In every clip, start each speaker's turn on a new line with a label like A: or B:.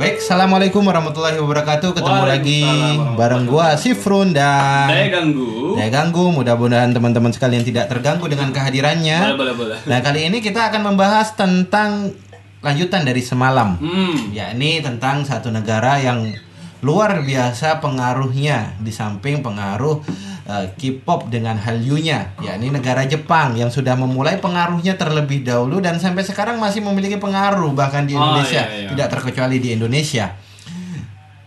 A: Baik, assalamualaikum warahmatullahi wabarakatuh. Ketemu lagi bareng gua Sifrun dan
B: Daya ganggu.
A: Daya ganggu. Mudah-mudahan teman-teman sekalian tidak terganggu dengan kehadirannya.
B: Boleh, boleh, boleh.
A: Nah, kali ini kita akan membahas tentang lanjutan dari semalam,
B: Hmm.
A: yakni tentang satu negara yang luar biasa pengaruhnya di samping pengaruh eh, K-pop dengan Hallyu-nya, yakni negara Jepang yang sudah memulai pengaruhnya terlebih dahulu dan sampai sekarang masih memiliki pengaruh bahkan di
B: Oh,
A: Indonesia,
B: iya, iya.
A: tidak terkecuali di Indonesia.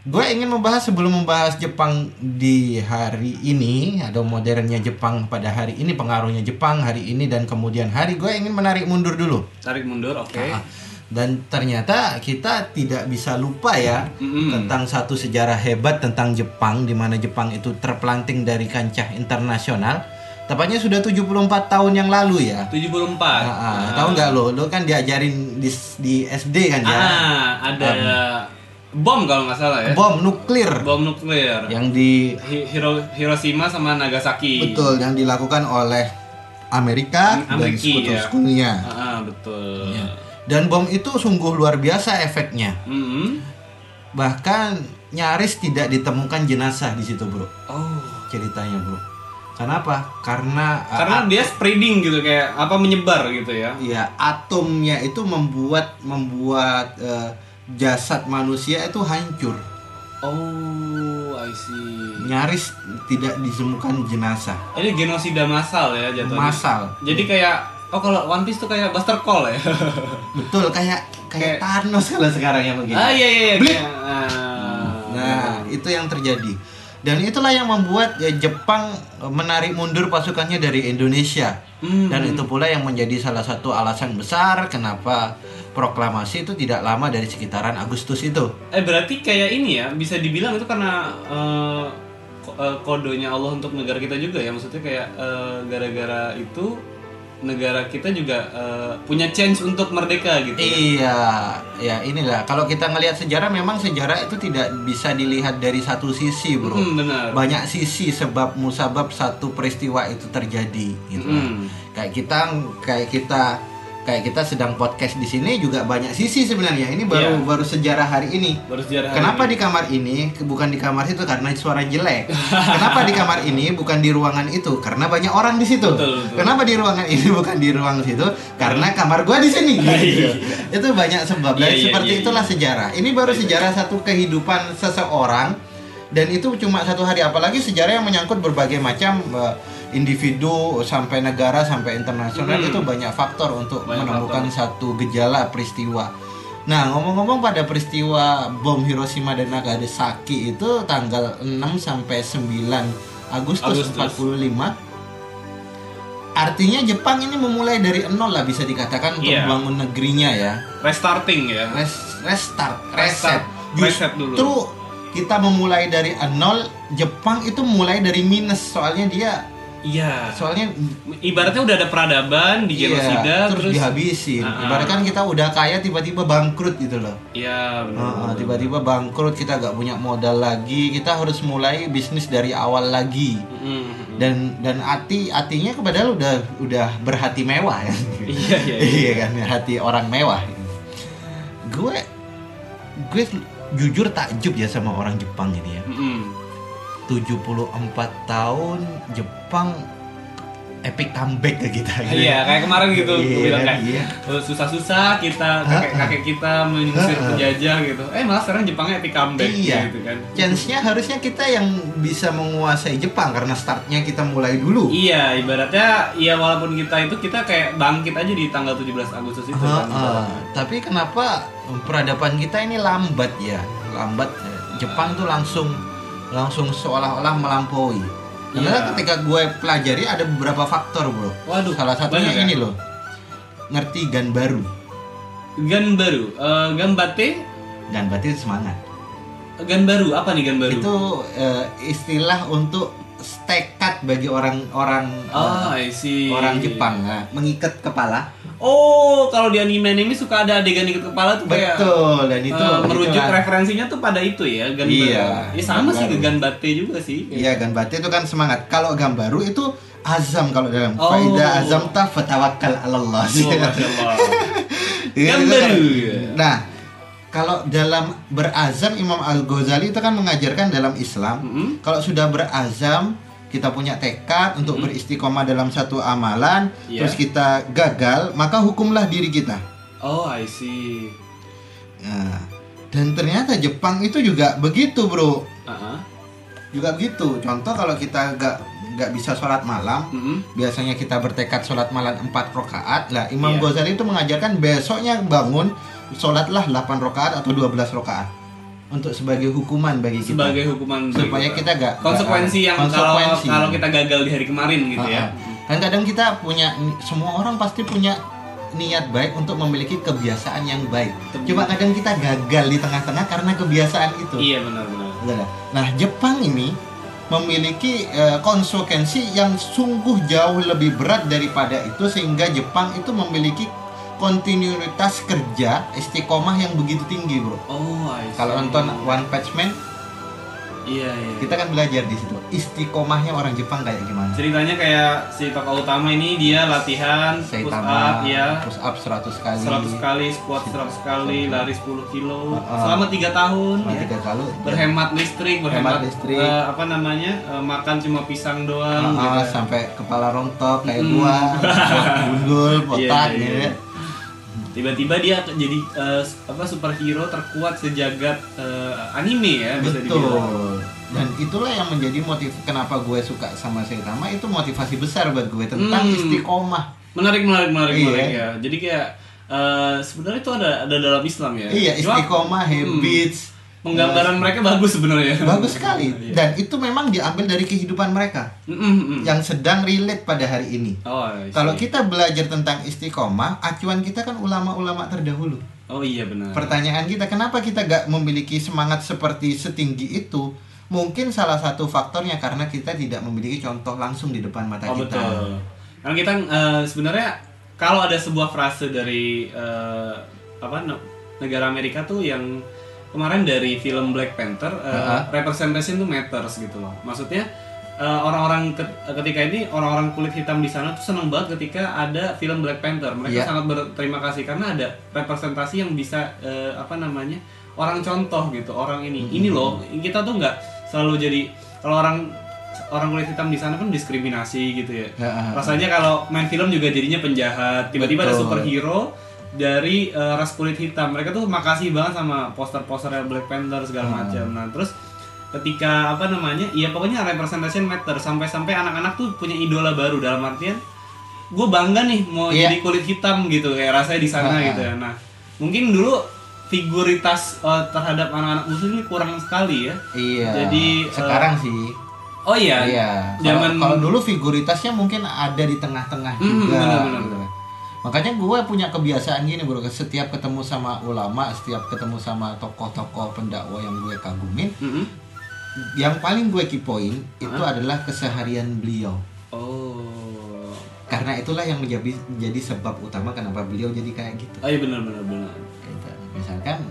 A: Gue ingin membahas sebelum membahas Jepang di hari ini atau modernnya Jepang pada hari ini pengaruhnya Jepang hari ini dan kemudian hari gue ingin menarik mundur dulu.
B: Tarik mundur, oke.
A: Ah, Dan ternyata kita tidak bisa lupa ya
B: Mm-mm.
A: tentang satu sejarah hebat tentang Jepang di mana Jepang itu terpelanting dari kancah internasional. Tepatnya sudah 74 tahun yang lalu ya.
B: 74.
A: Ah, ah. Tahu nggak lo? Lo kan diajarin di, di SD kan ya.
B: Ah, ada bom kalau nggak salah ya.
A: Bom nuklir
B: Bom nuklir.
A: yang di
B: Hi- Hiro- Hiroshima sama Nagasaki.
A: betul yang dilakukan oleh Amerika dan
B: Ameriki, ya.
A: sekutu-sekutunya.
B: Ah, ah, betul.
A: Ya. Dan bom itu sungguh luar biasa efeknya.
B: Mm-mm.
A: Bahkan nyaris tidak ditemukan jenazah di situ, Bro.
B: Oh.
A: Ceritanya, Bro. Kenapa? Karena uh,
B: Karena dia spreading gitu kayak apa menyebar gitu ya.
A: ya atomnya itu membuat membuat uh, jasad manusia itu hancur.
B: Oh, I see.
A: Nyaris tidak ditemukan jenazah.
B: Ini genosida massal ya jatuhnya.
A: Massal.
B: Jadi kayak oh kalau One Piece tuh kayak Buster Call ya.
A: Betul kayak kayak
B: Kayak-
A: Thanos kalau sekarang yang begini.
B: ah iya iya iya. Kayak, ah.
A: Nah, itu yang terjadi. Dan itulah yang membuat ya, Jepang eh, menarik mundur pasukannya dari Indonesia.
B: Hmm.
A: Dan itu pula yang menjadi salah satu alasan besar kenapa proklamasi itu tidak lama dari sekitaran Agustus itu.
B: Eh berarti kayak ini ya bisa dibilang itu karena eh, ko- eh, kodonya Allah untuk negara kita juga ya maksudnya kayak eh, gara-gara itu negara kita juga eh, punya chance untuk merdeka gitu. ya.
A: Iya, ya inilah. Kalau kita ngelihat sejarah, memang sejarah itu tidak bisa dilihat dari satu sisi, bro.
B: Hmm, benar.
A: Banyak sisi sebab musabab satu peristiwa itu terjadi, gitu.
B: Hmm.
A: Kayak kita, kayak kita, kayak kita sedang podcast di sini juga banyak sisi sebenarnya. Ini baru
B: Iya.
A: baru sejarah hari ini.
B: Baru sejarah. hari
A: Kenapa
B: ini.
A: di kamar ini bukan di kamar situ karena suara jelek? Kenapa di kamar ini bukan di ruangan itu karena banyak orang di situ?
B: Betul, betul.
A: Kenapa di ruangan ini bukan di ruang situ? Karena kamar gua di sini.
B: Iya.
A: itu banyak sebab dan
B: Iya, iya,
A: seperti
B: iya,
A: itulah sejarah. Ini baru sejarah satu kehidupan seseorang dan itu cuma satu hari apalagi sejarah yang menyangkut berbagai macam eh, individu sampai negara sampai internasional
B: Hmm.
A: itu banyak faktor untuk
B: Banyak
A: menemukan satu gejala peristiwa. Nah, ngomong-ngomong pada peristiwa bom Hiroshima dan Nagasaki itu tanggal 6 sampai 9 Agustus,
B: Agustus.
A: 45. Artinya Jepang ini memulai dari nol lah bisa dikatakan untuk
B: Iya.
A: membangun negerinya ya.
B: restarting ya?
A: Res- restart,
B: Restart.
A: reset.
B: Reset dulu.
A: Justru kita memulai dari nol, Jepang itu mulai dari minus soalnya dia
B: Iya.
A: soalnya
B: Ibaratnya udah ada peradaban di genosida
A: iya, terus,
B: terus
A: dihabisin.
B: Ah, ah.
A: Ibaratkan kita udah kaya tiba-tiba bangkrut gitu loh.
B: Iya benar.
A: Heeh, tiba-tiba bangkrut kita gak punya modal lagi kita harus mulai bisnis dari awal lagi
B: Mm.
A: dan dan hati hatinya padahal udah udah berhati mewah ya
B: Iya iya. iya.
A: iya kan hati orang mewah gue gue jujur takjub ya sama orang Jepang ini ya
B: Mm-mm.
A: 74 tahun Jepang epic comeback ke kita gitu.
B: Iya, kayak kemarin gitu,
A: Iya,
B: gue bilang
A: kan,
B: kayak
A: iya.
B: "Oh, susah-susah kita kakek-kakek kita mengusir
A: Ha-ha.
B: penjajah gitu. Eh malah sekarang Jepangnya epic comeback
A: Iya.
B: gitu kan.
A: Chance-nya harusnya kita yang bisa menguasai Jepang karena startnya kita mulai dulu.
B: Iya, ibaratnya ya walaupun kita itu kita kayak bangkit aja di tanggal 17 Agustus itu
A: Ha-ha.
B: kan. ibaratnya.
A: Tapi kenapa peradaban kita ini lambat ya? Lambat. Jepang tuh langsung langsung seolah-olah melampaui. Karena
B: Iya.
A: ketika gue pelajari ada beberapa faktor, bro.
B: Waduh,
A: Salah satunya
B: banyak ya?
A: ini loh. Ngerti gan baru.
B: Gan baru, Eh, gan bate,
A: Gan berarti semangat.
B: gan baru apa nih gan baru?
A: Itu eh, istilah untuk tekad bagi orang-orang
B: Oh,
A: eh,
B: I see.
A: orang Jepang nah, mengikat kepala.
B: Oh, kalau di anime ini suka ada adegan ikat kepala tuh kayak
A: Betul dan itu
B: eh, merujuk
A: itulah.
B: referensinya tuh pada itu ya, gan
A: Iya.
B: Ya sama sih
A: baru.
B: gan bate juga sih.
A: Iya gan bate itu kan semangat. Kalau gan baru itu azam kalau dalam
B: Oh.
A: faida azam ta fatawakkal 'ala Allah.
B: Oh, Masya Allah. Gan
A: itu
B: baru.
A: kan. Nah, kalau dalam berazam Imam Al Ghazali itu kan mengajarkan dalam Islam
B: Mm-mm.
A: kalau sudah berazam kita punya tekad untuk beristiqomah dalam satu amalan
B: Iya.
A: terus kita gagal maka hukumlah diri kita
B: Oh, I see.
A: Nah, dan ternyata Jepang itu juga begitu bro
B: Uh-huh.
A: juga begitu contoh kalau kita gak nggak bisa sholat malam
B: Mm-mm.
A: biasanya kita bertekad sholat malam 4 rakaat lah Imam
B: Iya.
A: Ghazali itu mengajarkan besoknya bangun sholatlah 8 rakaat atau 12 rakaat untuk sebagai hukuman bagi kita
B: Sebagai hukuman bagi
A: supaya kita gak
B: konsekuensi
A: gak-
B: yang
A: konsekuensi.
B: kalau kalau kita gagal di hari kemarin gitu ya.
A: Ha-ha. kan kadang kita punya semua orang pasti punya niat baik untuk memiliki kebiasaan yang baik cuma kadang kita gagal di tengah-tengah karena kebiasaan itu
B: Iya benar-benar.
A: Benar. Nah, Jepang ini memiliki eh, konsekuensi yang sungguh jauh lebih berat daripada itu sehingga Jepang itu memiliki kontinuitas kerja istiqomah yang begitu tinggi, Bro.
B: Oh.
A: Kalau nonton One Punch Man,
B: Iya, iya.
A: kita kan belajar di situ. Istiqomahnya orang Jepang kayak gimana?
B: Ceritanya kayak si tokoh utama ini dia latihan push up
A: Saitama,
B: ya.
A: push up 100 kali.
B: 100 kali, squat 100 kali, lari 10 kilo
A: Heeh.
B: selama 3 tahun
A: Cuma
B: ya.
A: tiga kali.
B: Berhemat listrik, berhemat
A: Hemat listrik.
B: eh, apa namanya? eh, makan cuma pisang doang
A: Ah,
B: gitu.
A: sampai kepala rontok kayak
B: Mm.
A: gua, gundul, botak
B: Iya, iya,
A: gitu
B: iya.
A: ya.
B: Tiba-tiba dia jadi eh, apa superhero terkuat sejagat eh, anime ya bisa dibilang.
A: Betul. Dan itulah yang menjadi motif kenapa gue suka sama Saitama itu motivasi besar buat gue tentang
B: Hmm.
A: istiqomah.
B: Menarik, menarik, menarik,
A: Iya.
B: menarik ya. Jadi kayak eh, sebenarnya itu ada ada dalam Islam ya.
A: Iya,
B: Cuma,
A: istiqomah,
B: hmm,
A: habits.
B: Penggambaran mereka bagus sebenarnya.
A: Bagus sekali.
B: Iya.
A: Dan itu memang diambil dari kehidupan mereka
B: Mm, mm, mm.
A: yang sedang relate pada hari ini.
B: Oh.
A: Kalau kita belajar tentang istiqomah, acuan kita kan ulama-ulama terdahulu.
B: Oh iya benar.
A: Pertanyaan kita, kenapa kita gak memiliki semangat seperti setinggi itu? Mungkin salah satu faktornya karena kita tidak memiliki contoh langsung di depan mata
B: Oh
A: kita.
B: betul. Karena kita eh, sebenarnya kalau ada sebuah frase dari eh, apa ne- negara Amerika tuh yang kemarin dari film Black Panther eh,
A: Ha-ha.
B: representation tuh matters gitu loh. Maksudnya eh, orang-orang ke- ketika ini orang-orang kulit hitam di sana tuh seneng banget ketika ada film Black Panther. Mereka
A: Iya.
B: sangat berterima kasih karena ada representasi yang bisa eh, apa namanya orang contoh gitu orang ini. Ini loh kita tuh nggak selalu jadi kalau orang orang kulit hitam di sana kan diskriminasi gitu ya.
A: Ya,
B: Rasanya kalau main film juga jadinya penjahat. Tiba-tiba ada superhero dari eh, ras kulit hitam. Mereka tuh makasih banget sama poster-poster Black Panther segala
A: Hmm.
B: macam. Nah, terus ketika apa namanya? Ya pokoknya representation matter sampai-sampai anak-anak tuh punya idola baru dalam artian gue bangga nih mau
A: Iya.
B: jadi kulit hitam gitu kayak rasanya di sana
A: Ha-ha.
B: gitu ya. Nah, mungkin dulu figuritas eh, terhadap anak-anak muslim ini kurang sekali ya.
A: Iya.
B: Jadi,
A: sekarang sih.
B: Oh iya.
A: Iya. Kalau
B: Zaman
A: kalau dulu figuritasnya mungkin ada di tengah-tengah
B: Hmm,
A: juga. gitu. Makanya gue punya kebiasaan gini bro, setiap ketemu sama ulama, setiap ketemu sama tokoh-tokoh pendakwah yang gue kagumin,
B: Mm-mm.
A: yang paling gue kipoin itu adalah keseharian beliau.
B: Oh.
A: Karena itulah yang menjadi menjadi sebab utama kenapa beliau jadi kayak gitu.
B: Oh iya benar benar benar.
A: Gitu. Misalkan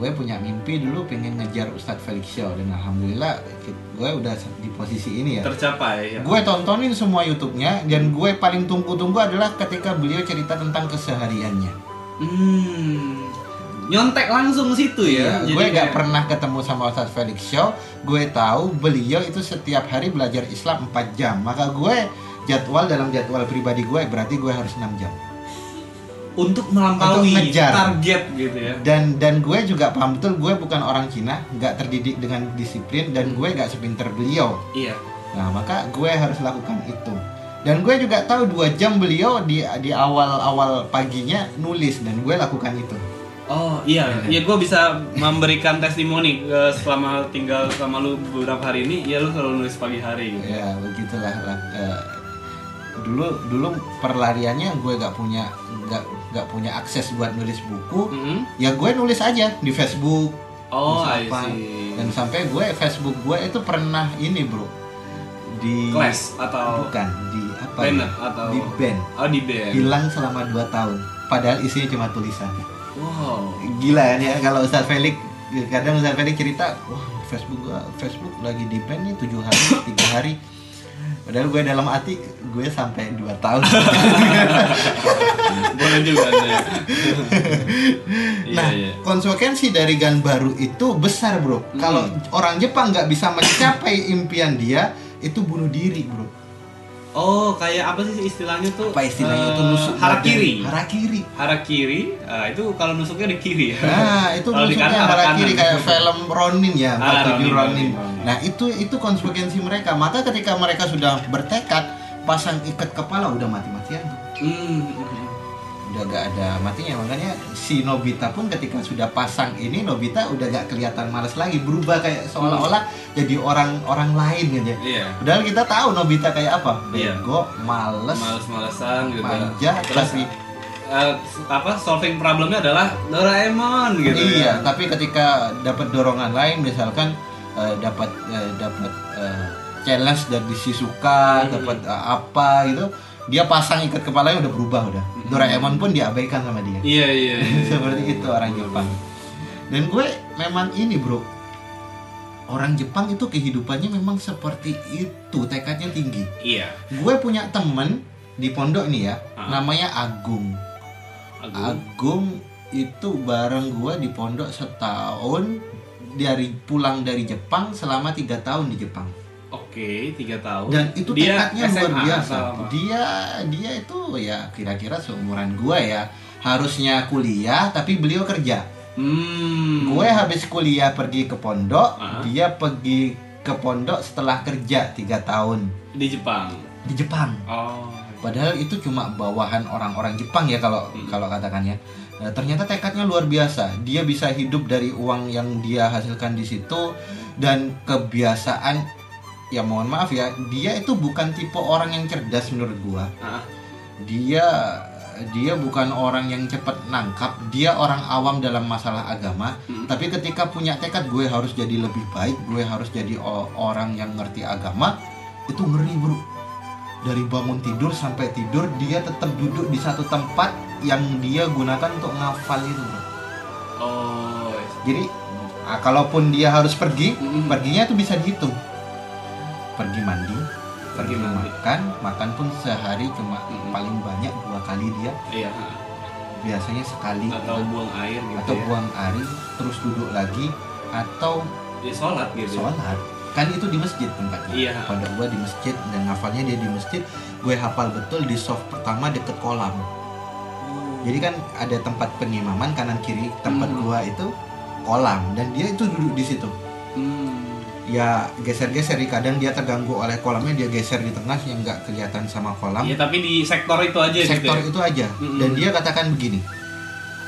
A: gue punya mimpi dulu pengen ngejar Ustadz Felix Show dan alhamdulillah gue udah di posisi ini ya.
B: Tercapai ya.
A: Gue tontonin semua YouTube-nya dan gue paling tunggu-tunggu adalah ketika beliau cerita tentang kesehariannya.
B: Hmm. Nyontek langsung situ ya.
A: Iya, gue gak
B: kayak-
A: pernah ketemu sama Ustadz Felix Show. Gue tahu beliau itu setiap hari belajar Islam 4 jam. Maka gue jadwal dalam jadwal pribadi gue berarti gue harus 6 jam.
B: Untuk melampaui
A: Untuk ngejar.
B: target gitu ya.
A: Dan dan gue juga paham betul gue bukan orang Cina, gak terdidik dengan disiplin dan gue gak sepinter beliau.
B: Iya.
A: Nah maka gue harus lakukan itu. Dan gue juga tahu dua jam beliau di di awal-awal paginya nulis dan gue lakukan itu.
B: Oh iya, ya gue bisa memberikan testimoni eh, selama tinggal sama lu beberapa hari ini, ya lu selalu nulis pagi hari. Gitu.
A: Ya begitulah lah. Eh, dulu dulu perlariannya gue gak punya gak gak punya akses buat nulis buku.
B: Mm-mm.
A: Ya gue nulis aja di Facebook.
B: Oh,
A: apa.
B: see.
A: Dan sampai gue Facebook gue itu pernah ini bro di
B: Class atau
A: bukan di apa
B: Banner
A: ya?
B: atau
A: di band
B: oh di band.
A: hilang selama 2 tahun padahal isinya cuma tulisan
B: Wow.
A: gila kan ya kalau Ustadz Felix kadang Ustadz Felix cerita wah Facebook gua Facebook lagi di band nih tujuh hari tiga hari Padahal gue dalam hati gue sampai 2 tahun.
B: Boleh juga Anda. Iya,
A: nah,
B: iya.
A: konsekuensi dari gan baru itu besar, Bro. Kalau orang Jepang nggak bisa mencapai impian dia, itu bunuh diri, Bro.
B: Oh, kayak apa sih istilahnya tuh?
A: Apa istilahnya itu
B: Eh,
A: nusuk
B: harakiri.
A: badan. Harakiri.
B: Harakiri, ah, itu kalau nusuknya di kiri ya.
A: Nah, itu
B: Kalau di
A: nusuknya
B: kanan,
A: harakiri
B: kanan.
A: kayak film Ronin ya,
B: Ah,
A: 47
B: Ronin,
A: Ronin.
B: Ronin, Ronin.
A: Nah, itu itu konsekuensi mereka. Maka ketika mereka sudah bertekad pasang ikat kepala udah mati-matian tuh.
B: Hmm.
A: Udah gak ada matinya makanya si Nobita pun ketika sudah pasang ini Nobita udah gak kelihatan males lagi berubah kayak seolah-olah jadi orang orang lain aja
B: Iya.
A: padahal kita tahu Nobita kayak apa
B: Iya.
A: bego males
B: Males-malesan gitu.
A: Manja,
B: Terus
A: tapi-
B: eh, apa solving problemnya adalah Doraemon gitu.
A: iya
B: ya.
A: tapi ketika dapat dorongan lain misalkan eh, dapat eh, dapat eh, challenge dari Shizuka
B: Hmm.
A: dapat eh, apa gitu dia pasang ikat kepalanya udah berubah udah Doraemon pun diabaikan sama dia
B: Iya, iya. iya.
A: seperti itu orang Jepang dan gue memang ini bro orang Jepang itu kehidupannya memang seperti itu tekadnya tinggi
B: Iya.
A: gue punya temen di pondok nih ya
B: Ah.
A: namanya Agung
B: Agung.
A: Agung itu bareng gue di pondok setahun dari pulang dari Jepang selama tiga tahun di Jepang
B: Oke, tiga tahun.
A: dan itu
B: Dia
A: tekadnya luar biasa dia dia itu ya kira-kira seumuran gue ya harusnya kuliah tapi beliau kerja
B: Hmm.
A: Gue habis kuliah pergi ke pondok,
B: Ah.
A: dia pergi ke pondok setelah kerja tiga tahun
B: di Jepang.
A: di Jepang.
B: Oh.
A: Padahal itu cuma bawahan orang-orang Jepang ya kalau
B: Hmm.
A: kalau katakannya. Nah, ternyata tekadnya luar biasa. Dia bisa hidup dari uang yang dia hasilkan di situ dan kebiasaan ya mohon maaf ya, dia itu bukan tipe orang yang cerdas menurut gua. Dia dia bukan orang yang cepat nangkap, dia orang awam dalam masalah agama.
B: Hmm.
A: Tapi ketika punya tekad gue harus jadi lebih baik, gue harus jadi orang yang ngerti agama, itu ngeri bro. Dari bangun tidur sampai tidur dia tetap duduk di satu tempat yang dia gunakan untuk ngafal itu. Bro.
B: Oh.
A: Jadi ah, kalaupun dia harus pergi,
B: Mm-mm.
A: perginya itu bisa dihitung. Pergi mandi, pergi
B: mandi.
A: makan, makan pun sehari cuma
B: Mm-mm.
A: paling banyak dua kali dia.
B: Iya.
A: Biasanya sekali
B: Atau buang air gitu
A: atau
B: ya.
A: buang air, terus duduk lagi atau
B: Ya, sholat gitu. ya.
A: sholat kan itu di masjid tempatnya
B: Iya.
A: pondok gua di masjid dan ngafalnya dia di masjid gue hafal betul di soft pertama deket kolam
B: Oh.
A: jadi kan ada tempat pengimaman kanan kiri tempat
B: Hmm.
A: gua itu kolam dan dia itu duduk di situ
B: Hmm.
A: Ya geser-geser kadang dia terganggu oleh kolamnya dia geser di tengah yang nggak kelihatan sama kolam
B: Iya, tapi di sektor itu aja
A: sektor
B: gitu. ya?
A: itu aja
B: Mm-mm.
A: dan dia katakan begini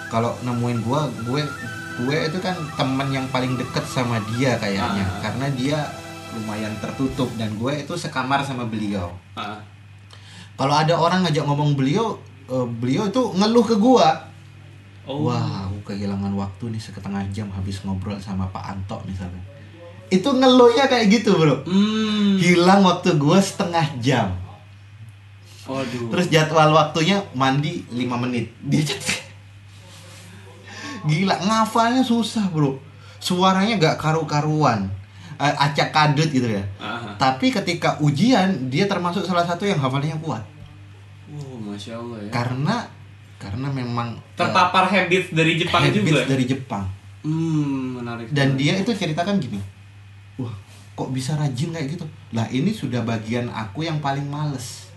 A: kalau nemuin gua gue gue itu kan teman yang paling deket sama dia kayaknya
B: Ah.
A: karena dia lumayan tertutup dan gue itu sekamar sama beliau
B: Ah.
A: kalau ada orang ngajak ngomong beliau eh, beliau itu ngeluh ke gua
B: Oh.
A: wah aku kehilangan waktu nih setengah jam habis ngobrol sama Pak Anto misalnya itu ngeluhnya kayak gitu bro
B: Hmm.
A: hilang waktu gua setengah jam
B: Waduh.
A: Terus jadwal waktunya mandi 5 menit. Dia Gila, ngafalnya susah, Bro. Suaranya gak karu-karuan. Acak kadut gitu ya.
B: Ah.
A: Tapi ketika ujian, dia termasuk salah satu yang hafalnya kuat.
B: Oh, masya Allah ya.
A: Karena karena memang
B: Terpapar habit dari Jepang
A: habits
B: juga.
A: dari Jepang.
B: Hmm, menarik.
A: Dan dia itu ceritakan gini. Kok bisa rajin kayak gitu? Lah, ini sudah bagian aku yang paling males.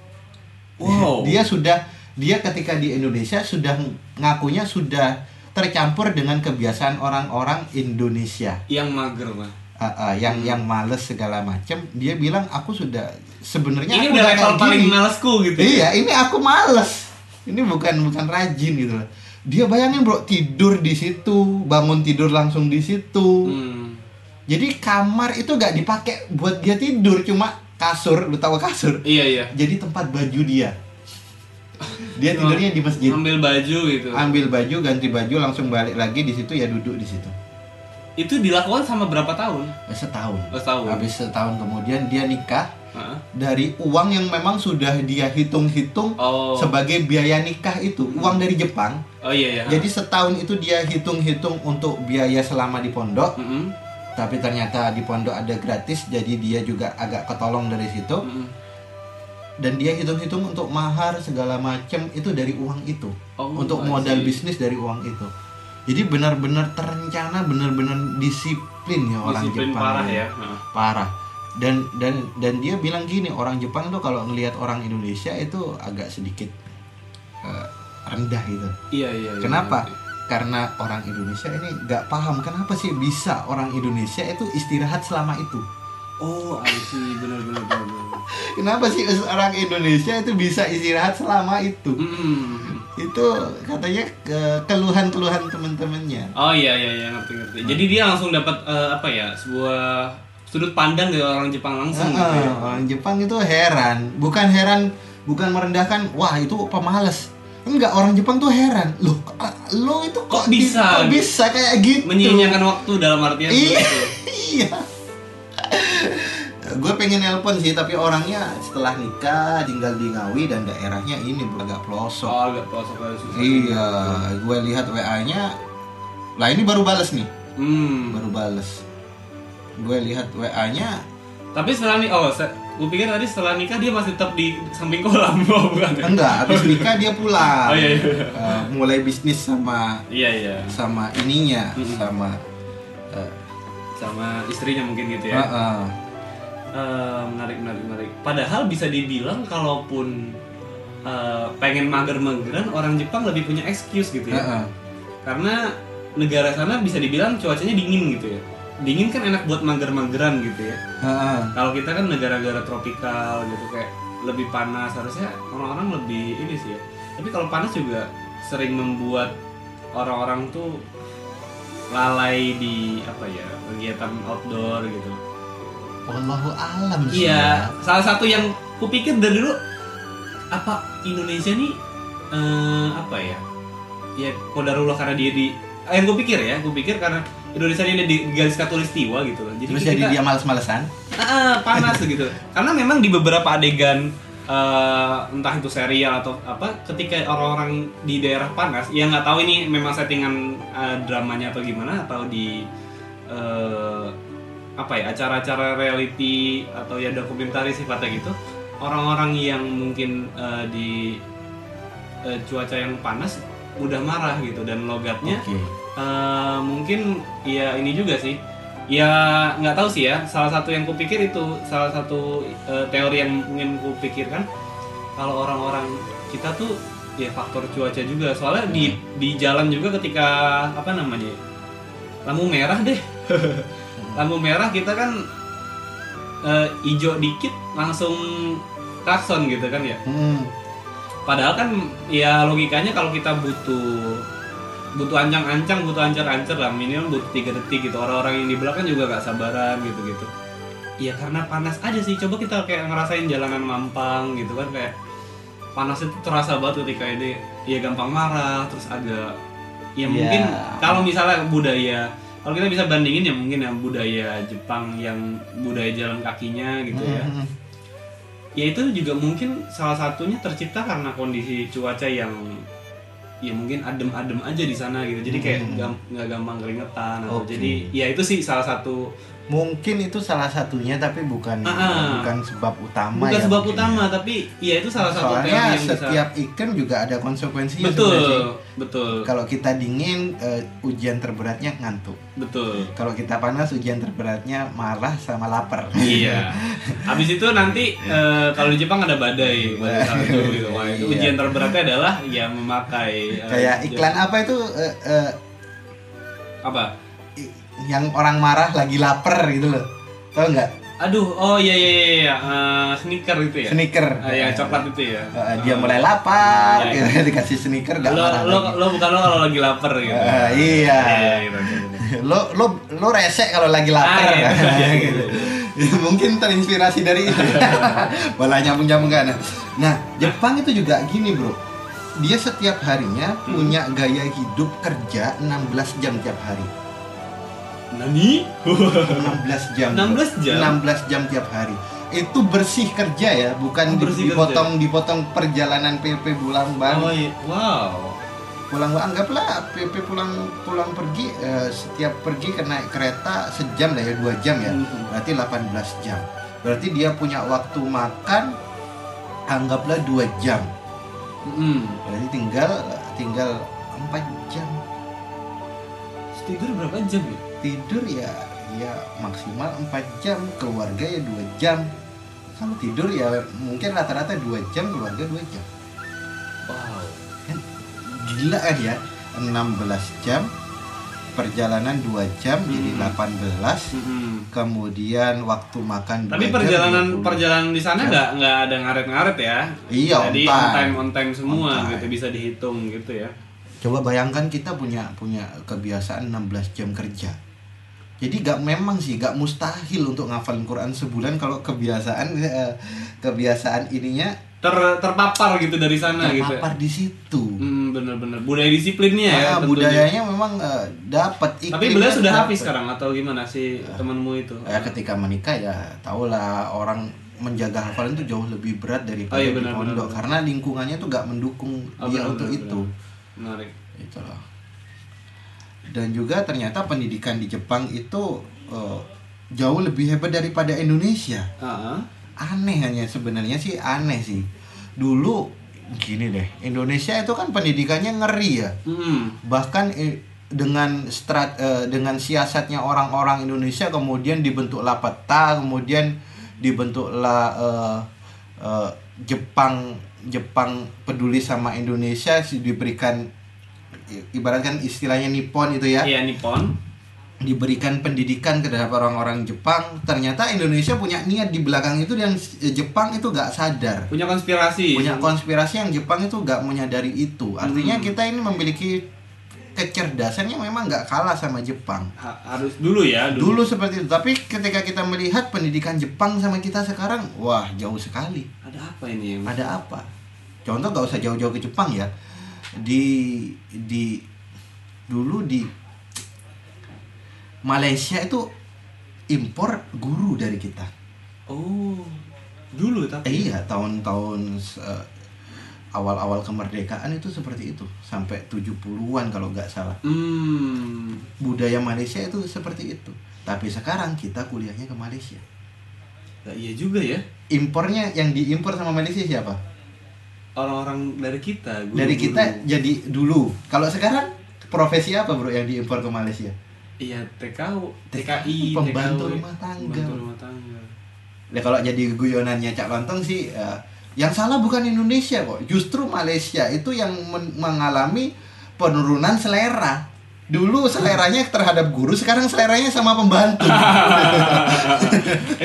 B: Wow.
A: dia sudah dia ketika di Indonesia sudah ngakunya sudah tercampur dengan kebiasaan orang-orang Indonesia
B: yang mager lah.
A: Ah, ah, yang yang males segala macam dia bilang aku sudah sebenarnya
B: Ini
A: aku
B: udah level paling
A: gini.
B: malesku gitu. ya?
A: iya ini aku males ini bukan bukan rajin gitu loh dia bayangin bro tidur di situ bangun tidur langsung di situ
B: Hmm.
A: Jadi kamar itu gak dipakai buat dia tidur cuma kasur lu tahu kasur
B: Iya iya.
A: jadi tempat baju dia dia tidurnya di masjid
B: Ambil baju gitu.
A: ambil baju ganti baju langsung balik lagi di situ ya duduk di situ
B: Itu dilakukan sama berapa tahun?
A: Eh, setahun
B: Oh, setahun.
A: habis setahun kemudian dia nikah dari uang yang memang sudah dia hitung-hitung
B: Oh.
A: sebagai biaya nikah itu uang dari Jepang
B: Oh iya iya.
A: jadi setahun itu dia hitung-hitung untuk biaya selama di pondok
B: Mm-mm.
A: Tapi ternyata di pondok ada gratis jadi dia juga agak ketolong dari situ
B: Mm-mm.
A: dan dia hitung-hitung untuk mahar segala macam itu dari uang itu
B: Oh,
A: untuk modal
B: see.
A: bisnis dari uang itu jadi benar-benar terencana benar-benar disiplin ya orang
B: Disiplin
A: Jepang
B: parah ya.
A: Parah dan dan dan dia bilang gini orang Jepang tuh kalau ngelihat orang Indonesia itu agak sedikit eh, rendah gitu
B: Iya iya. iya,
A: kenapa
B: ngerti.
A: Karena orang Indonesia ini nggak paham kenapa sih bisa orang Indonesia itu istirahat selama itu
B: Oh, I see. Benar benar
A: kenapa sih orang Indonesia itu bisa istirahat selama itu
B: Hmm.
A: itu katanya ke- keluhan-keluhan teman-temannya
B: Oh iya iya iya ngerti ngerti. Jadi dia langsung dapat eh, apa ya sebuah sudut pandang dari orang Jepang langsung gitu
A: Heeh,
B: ya.
A: orang Jepang itu heran bukan heran bukan merendahkan wah itu pemalas enggak orang Jepang tuh heran. Loh ah, lo itu
B: Kok
A: kok, di-
B: bisa?
A: kok bisa kayak gitu?
B: Menyia-nyiakan waktu dalam artian
A: iya
B: seperti itu.
A: iya. Gue pengen nelpon sih tapi orangnya setelah nikah tinggal di Ngawi dan daerahnya ini agak pelosok.
B: Oh agak pelosok
A: iya gue lihat WA nya lah ini baru bales nih.
B: Hmm.
A: baru bales. Gue lihat WA nya
B: Tapi setelah nih, oh, gue pikir tadi setelah nikah dia masih tetap di samping kolam, oh bukan? ya?
A: enggak habis nikah dia pulang
B: Oh, iya, iya.
A: Eh, mulai bisnis sama
B: Iya iya,
A: sama ininya
B: Mm-mm.
A: sama eh,
B: sama istrinya mungkin gitu ya.
A: heeh.
B: Eh, menarik menarik menarik. Padahal bisa dibilang kalaupun eh, pengen mager-mageran orang Jepang lebih punya excuse gitu ya.
A: Heeh.
B: Karena negara sana bisa dibilang cuacanya dingin gitu ya. Dingin kan enak buat mager-mageran gitu ya. Kalau kita kan negara-negara tropikal gitu kayak lebih panas harusnya orang-orang lebih ini sih ya. Tapi kalau panas juga sering membuat orang-orang tuh lalai di apa ya kegiatan outdoor gitu.
A: Wallahu alam sih
B: Iya,
A: ya.
B: salah satu yang kupikir dari dulu apa Indonesia nih eh, apa ya? Ya kodarullah karena dia di eh, yang gue pikir ya, gue pikir karena Indonesia ini di garis katulistiwa gitu loh. Jadi
A: Terus
B: kita-
A: jadi dia males-malesan.
B: Ah, panas gitu. Karena memang di beberapa adegan eh, entah itu serial atau apa, ketika orang-orang di daerah panas, ya nggak tahu ini memang settingan eh, dramanya atau gimana atau di eh, apa ya acara-acara reality atau ya dokumentaris sifatnya gitu, orang-orang yang mungkin eh, di eh, cuaca yang panas mudah marah gitu dan logatnya
A: Oke.
B: Eh, mungkin ya ini juga sih. Ya nggak tahu sih ya. Salah satu yang kupikir itu salah satu eh, teori yang mungkin kupikirkan kalau orang-orang kita tuh ya faktor cuaca juga. Soalnya di di jalan juga ketika apa namanya ya, lampu merah deh. Lampu merah kita kan eh, hijau dikit langsung klakson gitu kan ya.
A: Hmm.
B: Padahal kan ya logikanya kalau kita butuh butuh ancang-ancang, butuh ancar-ancar lah minimal butuh tiga detik gitu. Orang-orang yang di belakang juga gak sabaran gitu-gitu. Iya karena panas aja sih. Coba kita kayak ngerasain jalanan mampang gitu kan kayak panas itu terasa banget ketika ini ya gampang marah terus agak ya
A: Iya.
B: mungkin kalau misalnya budaya kalau kita bisa bandingin ya mungkin yang budaya Jepang yang budaya jalan kakinya gitu ya
A: Hmm.
B: ya itu juga mungkin salah satunya tercipta karena kondisi cuaca yang ya mungkin adem-adem aja di sana gitu jadi kayak
A: Hmm.
B: nggak gampang keringetan atau
A: Oke.
B: jadi ya itu sih salah satu
A: Mungkin itu salah satunya tapi bukan
B: ah.
A: bukan sebab utama
B: bukan
A: ya.
B: sebab utama
A: ya.
B: tapi ya itu salah satu
A: Soalnya
B: yang bisa
A: setiap iklim juga ada konsekuensinya
B: betul betul
A: Kalau kita dingin eh, ujian terberatnya ngantuk.
B: betul
A: Kalau kita panas ujian terberatnya marah sama lapar.
B: iya habis itu nanti eh, kalau di Jepang ada badai badai salju gitu Wah, itu
A: Iya.
B: ujian terberatnya adalah ya memakai eh,
A: Kayak iklan apa itu eh, eh,
B: apa
A: yang orang marah lagi lapar gitu loh. Tahu nggak?
B: aduh oh iya iya iya, iya eh, sneaker itu ya
A: Sneaker.
B: Ah, yang coklat itu ya.
A: Eh, dia
B: Ah.
A: mulai lapar,
B: Iya,
A: gitu, dikasih sneaker gak
B: lo,
A: marah
B: lo,
A: lagi.
B: lo bukan lo kalau lagi lapar gitu.
A: Eh, iya.
B: gitu, gitu, gitu.
A: lo lo lo resek kalau lagi lapar
B: Ah, iya,
A: kan?
B: iya, iya,
A: gitu. Ya, mungkin terinspirasi dari itu bola nyambung nyambung kan nah Jepang itu juga gini bro dia setiap harinya
B: Hmm.
A: punya gaya hidup kerja 16 jam tiap hari
B: Nani?
A: 16 jam bro.
B: 16 jam?
A: 16 jam tiap hari itu bersih kerja ya bukan
B: Oh, bersih
A: dipotong dipotong perjalanan PP pulang bang
B: Oh iya. Wow.
A: pulang anggaplah PP pulang pulang pergi eh, setiap pergi kena kereta sejam lah ya dua jam ya
B: Mhm.
A: berarti 18 jam berarti dia punya waktu makan anggaplah dua jam
B: Mm.
A: berarti tinggal tinggal empat jam
B: Tidur berapa jam ya?
A: Tidur ya ya maksimal 4 jam keluarga ya dua jam kalau tidur ya mungkin rata-rata dua jam keluarga dua jam
B: Wow.
A: kan gila kan ya 16 jam perjalanan 2 jam jadi
B: Hmm.
A: 18
B: Mm-mm.
A: kemudian waktu makan
B: Tapi
A: 2 jam,
B: perjalanan
A: 20.
B: perjalanan di sana nggak nggak ada ngaret-ngaret ya?
A: Iya,
B: Jadi
A: on time.
B: on time on time semua
A: On time.
B: gitu bisa dihitung gitu ya.
A: coba bayangkan kita punya punya kebiasaan 16 jam kerja jadi gak memang sih gak mustahil untuk ngafalin Quran sebulan kalau kebiasaan eh, kebiasaan ininya
B: Ter terpapar gitu dari sana gitu. ya.
A: terpapar di situ
B: Hmm, bener-bener budaya disiplinnya ya.
A: Ah,
B: tentunya.
A: budayanya memang eh, dapat
B: Tapi beliau sudah
A: dapat.
B: habis sekarang atau gimana sih temanmu itu?
A: ya ketika menikah ya tahulah orang menjaga hafalan itu jauh lebih berat daripada
B: Oh, iya,
A: di pondok karena lingkungannya tuh gak mendukung
B: Oh,
A: dia
B: benar,
A: untuk
B: benar,
A: itu
B: benar. Menarik.
A: itu loh dan juga ternyata pendidikan di Jepang itu eh, jauh lebih hebat daripada Indonesia
B: ah.
A: aneh hanya sebenarnya sih aneh sih dulu gini deh Indonesia itu kan pendidikannya ngeri ya
B: Hmm.
A: bahkan eh, dengan strat eh, dengan siasatnya orang-orang Indonesia kemudian dibentuklah peta kemudian dibentuklah eh, eh, Jepang Jepang peduli sama Indonesia sih diberikan ibaratkan istilahnya Nippon itu ya.
B: Iya Nippon.
A: diberikan pendidikan terhadap orang-orang Jepang. Ternyata Indonesia punya niat di belakang itu dan Jepang itu gak sadar.
B: Punya konspirasi.
A: punya konspirasi yang Jepang itu gak menyadari itu. Artinya
B: Hmm.
A: kita ini memiliki kecerdasannya memang gak kalah sama Jepang.
B: Ha- harus dulu ya
A: dulu. Seperti itu. Tapi ketika kita melihat pendidikan Jepang sama kita sekarang wah jauh sekali.
B: Ada apa ini?
A: Ada apa? Contoh gak usah jauh-jauh ke Jepang ya di di dulu di Malaysia itu impor guru dari kita
B: Oh, dulu tapi.
A: Eh, iya tahun-tahun eh, awal-awal kemerdekaan itu seperti itu sampai 70-an kalau nggak salah
B: Hmm.
A: budaya Malaysia itu seperti itu tapi sekarang kita kuliahnya ke Malaysia
B: Nah, iya juga ya.
A: impornya yang diimpor sama Malaysia siapa
B: Orang-orang dari kita. guru-guru.
A: dari kita jadi dulu kalau sekarang profesi apa bro yang diimpor ke Malaysia
B: Iya TKU, TKI,
A: Pembantu
B: TKW,
A: rumah tangga.
B: Pembantu rumah tangga.
A: Nah kalau jadi guyonannya Cak Lontong sih eh, yang salah bukan Indonesia kok, justru Malaysia itu yang men- mengalami penurunan selera. Dulu seleranya terhadap guru, sekarang seleranya sama pembantu.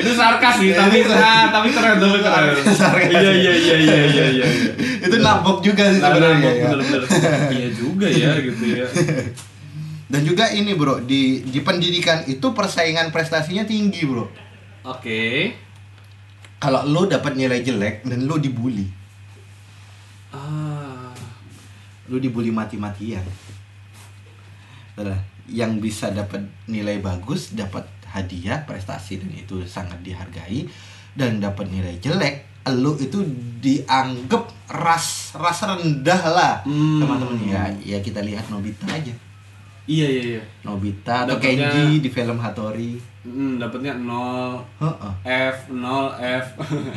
B: itu sarkas sih, tapi ah, tapi keren.
A: Sarkas.
B: Iya iya iya iya iya iya.
A: itu nabok juga sih
B: Nah,
A: sebenarnya. ya.
B: bener, bener. Iya juga ya gitu ya.
A: Dan juga ini bro, di di pendidikan itu persaingan prestasinya tinggi bro.
B: Oke.
A: Kalau lo dapat nilai jelek dan lo dibully,
B: Ah.
A: lo dibully mati-matian. Adalah yang bisa dapat nilai bagus dapat hadiah prestasi dan itu sangat dihargai dan dapat nilai jelek lo itu dianggap ras ras rendah lah
B: Hmm.
A: teman-teman ya ya kita lihat Nobita aja
B: Iya iya iya.
A: Nobita atau
B: Dapatnya-
A: Kenji di film Hattori
B: Hmm, dapatnya 0
A: Heeh.
B: F 0 F.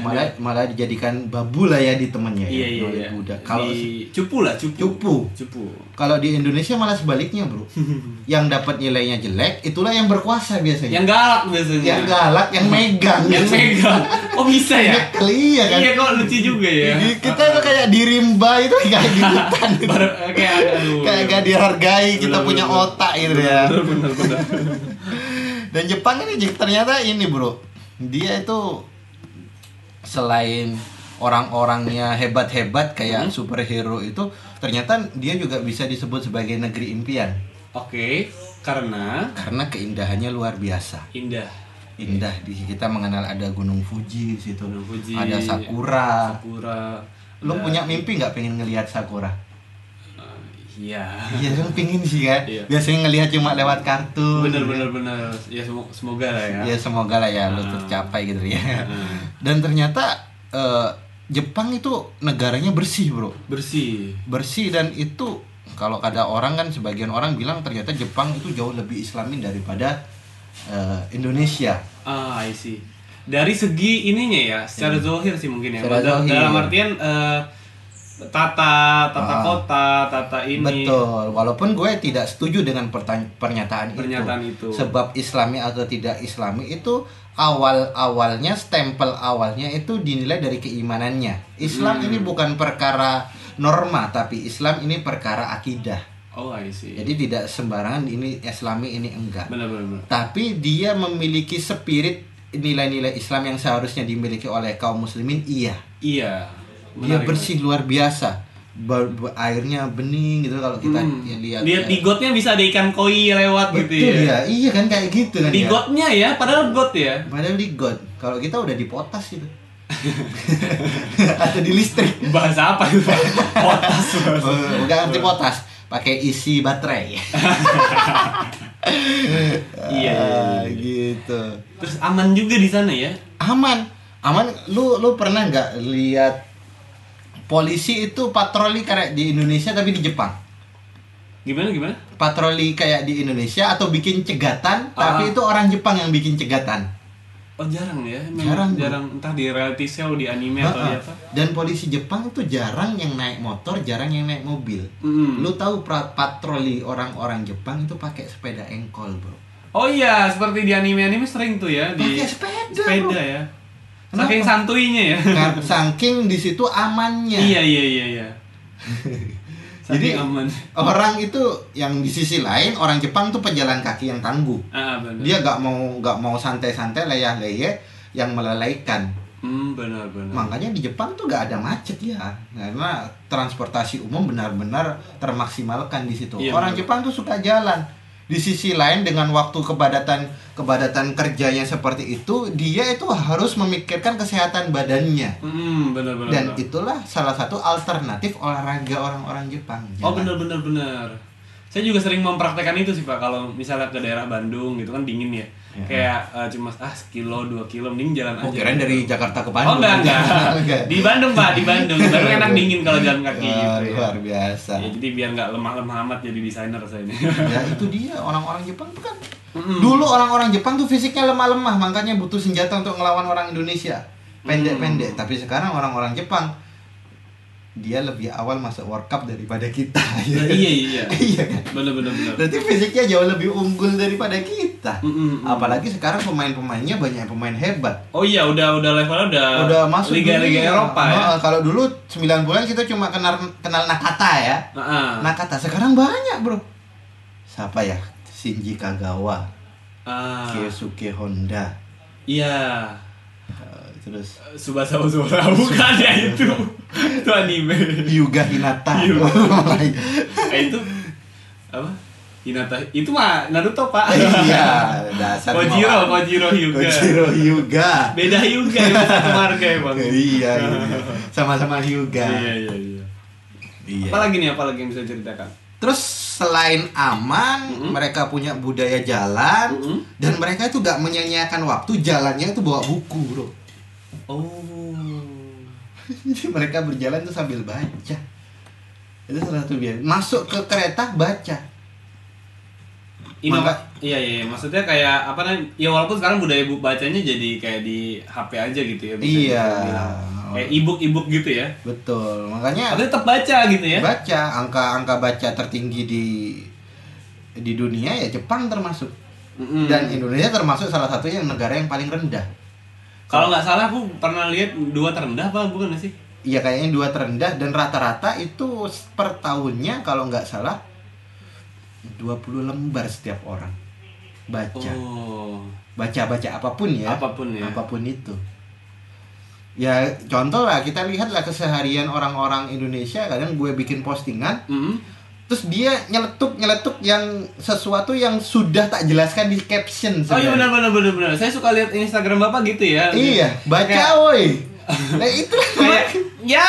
A: malah malah dijadikan babu lah ya di temennya
B: iya
A: ya,
B: iya
A: oleh
B: iya.
A: budak. Kalau
B: Di cupu lah, cupu.
A: Cupu.
B: Cupu.
A: kalau di Indonesia malah sebaliknya bro, yang dapat nilainya jelek itulah yang berkuasa biasanya.
B: Yang galak biasanya.
A: Yang galak, yang megang.
B: Yang megang. Oh bisa ya?
A: Nyekel, iya kan.
B: Iya kok lucu juga ya.
A: Di- Kita tuh kayak di rimba itu kayak gitu.
B: Kayak aduh.
A: kayak gak dihargai kita
B: Bener,
A: punya
B: bener,
A: otak gitu ya.
B: Bener bener bener.
A: Dan Jepang ini ternyata ini bro, dia itu selain orang-orangnya hebat-hebat kayak
B: Hmm.
A: superhero itu, ternyata dia juga bisa disebut sebagai negeri impian
B: Oke, karena
A: karena keindahannya luar biasa.
B: indah.
A: Indah di kita mengenal ada Gunung Fuji di situ,
B: Gunung Fuji,
A: ada sakura.
B: Sakura.
A: Lo
B: ada-
A: punya mimpi nggak pengen ngelihat sakura?
B: Iya.
A: Iya kan pingin sih kan.
B: Iya.
A: Biasanya ngelihat cuma lewat kartun.
B: Bener
A: gitu.
B: bener bener. Ya semoga, lah ya.
A: Ya semoga lah ya lo
B: Ah.
A: tercapai gitu ya.
B: Ah.
A: Dan ternyata eh, Jepang itu negaranya bersih bro,
B: Bersih.
A: bersih dan itu kalau ada orang kan sebagian orang bilang ternyata Jepang itu jauh lebih Islamin daripada eh, Indonesia.
B: Ah, I see. dari segi ininya ya, secara zohir sih mungkin ya.
A: Secara zohir.
B: Dalam artian eh, tata, tata
A: Ah.
B: kota, tata ini.
A: Betul, walaupun gue tidak setuju dengan pernyataan,
B: Pernyataan
A: itu.
B: itu.
A: Sebab Islami atau tidak Islami itu awal-awalnya stempel awalnya itu dinilai dari keimanannya. Islam
B: Hmm.
A: ini bukan perkara norma, tapi Islam ini perkara akidah.
B: Oh, I see.
A: Jadi tidak sembarangan ini Islami ini enggak.
B: benar benar benar.
A: Tapi dia memiliki spirit nilai-nilai Islam yang seharusnya dimiliki oleh kaum muslimin iya.
B: Iya.
A: Dia
B: menarik.
A: bersih luar biasa. Ba- airnya bening gitu kalau kita
B: Hmm.
A: ya lihat.
B: Lihat
A: ya.
B: di gotnya bisa ada ikan koi lewat
A: Betul
B: gitu ya.
A: ya. Iya kan kayak gitu kan
B: Di
A: ya.
B: gotnya ya, padahal got ya.
A: Padahal di got. Kalau kita udah di potas gitu. Atau di listrik.
B: Bahasa apa itu? Potas. Mas.
A: Oh, arti potas, pakai isi baterai.
B: Iya, iya,
A: Ah,
B: iya.
A: gitu.
B: Terus aman juga di sana ya.
A: Aman. Aman. Lu lu pernah nggak lihat polisi itu patroli kayak di Indonesia tapi di Jepang?
B: Gimana gimana?
A: Patroli kayak di Indonesia atau bikin cegatan,
B: Ah.
A: tapi itu orang Jepang yang bikin cegatan.
B: Oh jarang ya,
A: Jarang,
B: memang
A: bro.
B: jarang, entah di reality show, di anime atau di
A: Ha-ha.
B: apa.
A: Dan polisi Jepang itu jarang yang naik motor, jarang yang naik mobil.
B: Mm.
A: Lu tahu patroli orang-orang Jepang itu pakai sepeda engkol, Bro.
B: Oh iya, seperti di anime-anime sering tuh ya di
A: Pakai sepeda,
B: sepeda
A: bro.
B: ya.
A: Kenapa?
B: Saking santuinya ya.
A: Saking di situ amannya.
B: iya iya iya iya.
A: Jadi
B: aman.
A: orang itu yang di sisi lain orang Jepang tuh pejalan kaki yang tangguh.
B: Ah benar.
A: Dia nggak mau nggak mau santai-santai leyeh-leyeh yang melelaikan.
B: Hmm benar benar.
A: Makanya di Jepang tuh nggak ada macet ya, karena transportasi umum benar-benar termaksimalkan di situ.
B: Iya,
A: Orang
B: benar.
A: Jepang tuh suka jalan. Di sisi lain dengan waktu kepadatan kepadatan kerjanya seperti itu, dia itu harus memikirkan kesehatan badannya.
B: Hmm benar benar.
A: Dan
B: benar.
A: itulah salah satu alternatif olahraga orang-orang Jepang.
B: Oh
A: Jalan.
B: benar benar benar. Saya juga sering mempraktekkan itu sih pak. Kalau misalnya ke daerah Bandung gitu kan dingin ya.
A: Ya.
B: Kayak eh, cuma ah sekilo dua kilo mending jalan
A: Oh,
B: aja.
A: kirain dari Jakarta ke
B: Oh
A: Bandung.
B: enggak enggak.
A: Enggak.
B: Di Bandung pak di Bandung. Bandung enak dingin kalau jalan kaki
A: Ah,
B: gitu ya.
A: luar biasa.
B: Ya, jadi biar nggak lemah-lemah amat jadi desainer saya ini.
A: ya itu dia orang-orang Jepang tuh kan
B: Mm-mm.
A: dulu orang-orang Jepang tuh fisiknya lemah-lemah makanya butuh senjata untuk ngelawan orang Indonesia pendek-pendek tapi sekarang orang-orang Jepang dia lebih awal masuk World Cup daripada kita
B: Nah, iya iya.
A: iya kan
B: Bener bener bener.
A: berarti fisiknya jauh lebih unggul daripada kita
B: Mm-mm.
A: apalagi sekarang pemain-pemainnya banyak pemain hebat
B: Oh iya udah udah levelnya udah
A: udah masuk
B: liga-liga. Eropa ya.
A: Nah, kalau dulu 9 bulan kita cuma kenal kenal Nakata ya
B: Nah,
A: Nakata sekarang banyak bro siapa ya Shinji Kagawa
B: ah,
A: Keisuke Honda
B: iya.
A: Uh, terus
B: Subasa Ozora bukan ya itu. itu anime.
A: Hyuga Hinata
B: Hyuga.
A: Iya.
B: Eh itu apa? Hinata itu mah Naruto pak.
A: iya dasar
B: Kojiro, Kojiro Hyuga.
A: Kojiro Hyuga
B: Beda Hyuga itu satu marga emang.
A: iya iya. sama-sama Hyuga
B: Iya iya iya.
A: Iya.
B: Apalagi nih apalagi yang bisa ceritakan?
A: terus selain aman
B: Mm-mm.
A: mereka punya budaya jalan
B: Mm-mm.
A: dan mereka itu gak menyanyiakan waktu jalannya itu bawa buku bro
B: Oh.
A: Jadi mereka berjalan tuh sambil baca. Itu salah satu biar masuk ke kereta baca.
B: Ino,
A: Maka-
B: iya, iya iya. Maksudnya kayak apa namanya ya walaupun sekarang budaya buku bacanya jadi kayak di HP aja gitu ya
A: Iya.
B: kita bilang. kayak ebook ebook gitu ya.
A: Betul. Makanya
B: tapi tetap baca gitu ya.
A: Baca. Angka angka baca tertinggi di di dunia ya Jepang termasuk.
B: Mm-mm.
A: dan Indonesia termasuk salah satu yang negara yang paling rendah
B: kalau nggak salah aku pernah lihat dua terendah apa bukan sih?
A: Iya kayaknya dua terendah dan rata-rata itu per tahunnya kalau nggak salah 20 lembar setiap orang. Baca.
B: Oh.
A: Baca baca apa pun ya.
B: Apa pun ya.
A: Apa pun itu. Ya contoh lah kita lihatlah keseharian orang-orang Indonesia kadang gue bikin postingan
B: Mm-mm.
A: Terus dia nyeletuk nyeletuk yang sesuatu yang sudah tak jelaskan di caption
B: oh iya benar benar benar benar. Saya suka lihat Instagram bapak gitu ya.
A: Iya baca
B: Kayak-
A: woi. Nah itu
B: kayak ya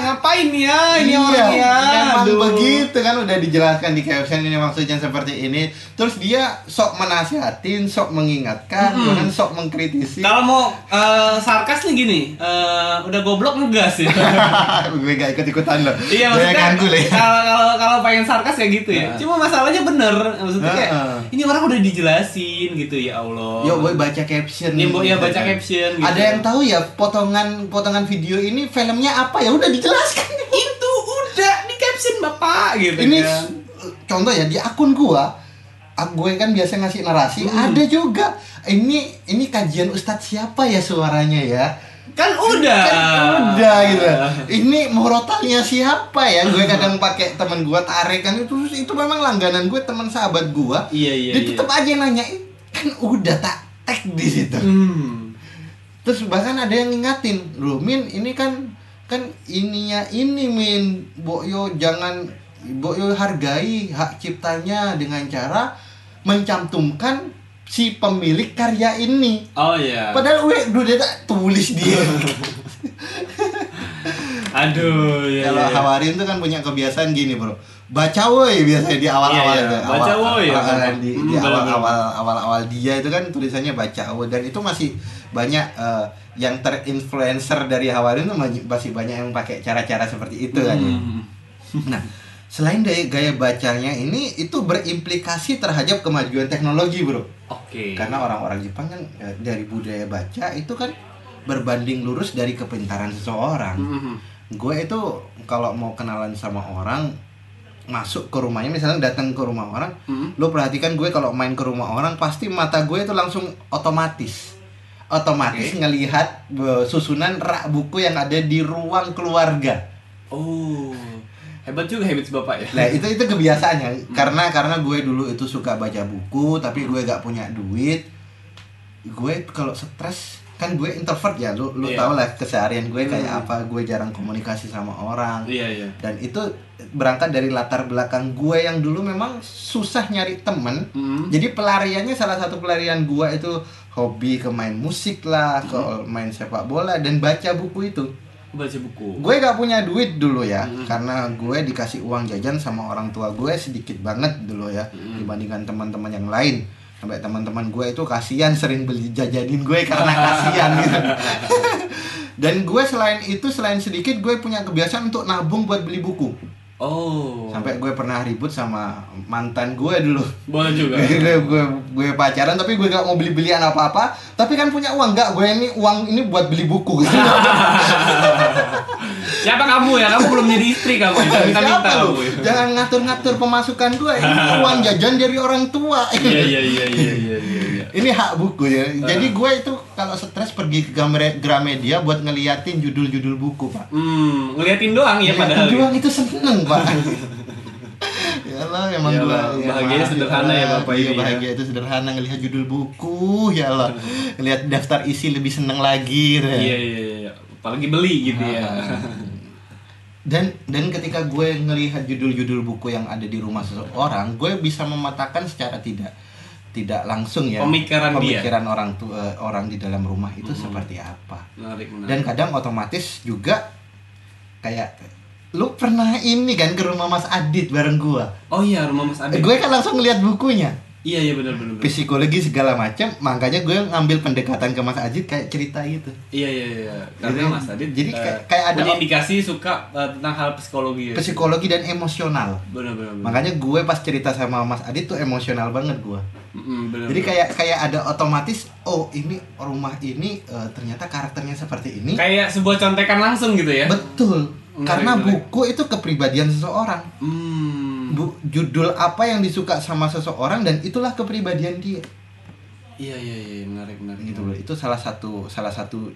B: ngapain ya ini
A: iya,
B: orang ya
A: memang
B: Aduh.
A: begitu kan udah dijelaskan di caption ini maksudnya seperti ini terus dia sok menasihatin sok mengingatkan
B: Mm-mm.
A: kemudian sok mengkritisi
B: kalau mau eh, sarkas nih gini eh, udah goblok ngegas ya
A: gue gak ikut ikutan loh
B: Iya
A: Gue
B: maksudnya
A: ya.
B: kalau kalau kalau yang sarkas kayak gitu ya. Cuma masalahnya bener, maksudnya kayak
A: Heeh.
B: ini orang udah dijelasin gitu ya Allah.
A: Yo, boy baca caption.
B: Ya, Boy, ya,
A: gitu
B: baca
A: kan.
B: caption gitu.
A: Ada yang tahu ya potongan potongan video ini filmnya apa ya udah dijelaskan.
B: itu udah di caption bapak gitu
A: ini
B: kan.
A: contoh ya di akun gua gue kan biasa ngasih narasi
B: Hmm.
A: ada juga ini ini kajian ustadz siapa ya suaranya ya
B: Kan udah.
A: kan udah gitu ini morotalnya siapa ya gue kadang pakai teman gua tarik kan itu itu memang langganan gue teman sahabat gua
B: Iya iya
A: dia
B: iya.
A: tetap aja nanya kan udah tak tag di situ
B: Hmm.
A: terus bahkan ada yang ngingatin loh min ini kan kan ininya ini min Boyo jangan Boyo hargai hak ciptanya dengan cara mencantumkan si pemilik karya ini
B: Oh iya.
A: padahal gue udah tak tulis dia
B: Aduh ya.
A: kalau
B: ya.
A: Hawarin tuh kan punya kebiasaan gini bro baca woi biasanya di awal-awal
B: Iya, iya.
A: itu
B: Baca woi ya,
A: awal,
B: bener.
A: di,
B: Hmm,
A: di
B: bener,
A: awal-awal awal-awal dia itu kan tulisannya baca woi dan itu masih banyak eh, yang terinfluencer dari Hawarin tuh masih- banyak yang pakai cara-cara seperti itu kan ya.
B: Hmm.
A: Nah, selain dari gaya bacanya ini itu berimplikasi terhadap kemajuan teknologi, Bro.
B: Oke.
A: Karena orang-orang Jepang kan eh, dari budaya baca itu kan berbanding lurus dari kepintaran seseorang.
B: Hmm.
A: Gue itu kalau mau kenalan sama orang masuk ke rumahnya misalnya datang ke rumah orang,
B: Hmm.
A: lo perhatikan gue kalau main ke rumah orang pasti mata gue itu langsung otomatis otomatis
B: Oke.
A: ngelihat susunan rak buku yang ada di ruang keluarga.
B: Oh. Hebat juga habits bapak ya.
A: Nah itu itu kebiasaannya karena karena gue dulu itu suka baca buku tapi gue gak punya duit. Gue kalau stres kan gue introvert ya lu lu
B: Iya.
A: tau lah keseharian gue kayak
B: Hmm.
A: apa gue jarang komunikasi sama orang
B: Iya iya.
A: dan itu berangkat dari latar belakang gue yang dulu memang susah nyari temen
B: Hmm.
A: jadi pelariannya salah satu pelarian gue itu hobi ke main musik lah ke
B: Hmm.
A: main sepak bola dan baca buku itu
B: Baca buku.
A: gue gak punya duit dulu ya
B: Hmm.
A: karena gue dikasih uang jajan sama orang tua gue sedikit banget dulu ya
B: Hmm.
A: dibandingkan teman-teman yang lain sampai teman-teman gue itu kasihan sering beli jajanin gue karena kasihan gitu. Dan gue selain itu selain sedikit gue punya kebiasaan untuk nabung buat beli buku.
B: Oh.
A: sampai gue pernah ribut sama mantan gue dulu.
B: Boleh juga.
A: gue, gue gue pacaran tapi gue gak mau beli belian apa apa tapi kan punya uang. Gak gue ini uang ini buat beli buku
B: Siapa kamu ya? Kamu belum jadi istri kamu. ya? Minta-minta
A: Siapa lu?
B: kamu. ya?
A: Jangan ngatur-ngatur pemasukan gue. Ini uang jajan dari orang tua.
B: Iya iya iya iya iya iya. iya.
A: Ini hak buku ya. Jadi gue itu kalau stres pergi ke Gramedia buat ngeliatin judul-judul buku, Pak.
B: Hmm, ngeliatin doang ya
A: Ngeliatin
B: padahal.
A: doang itu seneng, Pak. ya Allah, emang
B: Ya
A: gue
B: Allah, bahagianya sederhana ya, Bapak
A: Iya,
B: ini ya.
A: bahagia itu sederhana ngelihat judul buku, ya Allah. Ngelihat daftar isi lebih seneng lagi. gitu ya.
B: Iya iya iya. Apalagi beli gitu ya.
A: dan dan ketika gue ngelihat judul-judul buku yang ada di rumah seseorang gue bisa mematakan secara tidak tidak langsung ya
B: Pemikiran dia.
A: pemikiran orang tu, eh, orang di dalam rumah itu seperti apa
B: Menarik menarik.
A: dan kadang otomatis juga kayak lu pernah ini kan ke rumah Mas Adit bareng gue
B: Oh iya rumah Mas Adit.
A: gue kan langsung ngeliat bukunya
B: Iya iya benar benar.
A: psikologi segala macam makanya gue ngambil pendekatan ke Mas Adit kayak cerita gitu
B: Iya iya iya. Karena
A: Jadi-
B: Mas Adit
A: jadi kayak- kayak ada-
B: indikasi suka eh, tentang hal psikologi. Ya.
A: psikologi dan emosional
B: Benar benar.
A: Makanya gue pas cerita sama Mas Adit tuh emosional banget gue.
B: Mm, benar.
A: Jadi
B: benar.
A: kayak kayak ada otomatis oh ini rumah ini eh, ternyata karakternya seperti ini.
B: kayak sebuah contekan langsung gitu ya.
A: Betul.
B: Menarik,
A: Karena
B: menarik.
A: buku itu kepribadian seseorang.
B: Hmm.
A: Bu, judul apa yang disuka sama seseorang dan itulah kepribadian dia.
B: Iya iya iya menarik menarik.
A: Gitu loh. Itu salah satu salah satu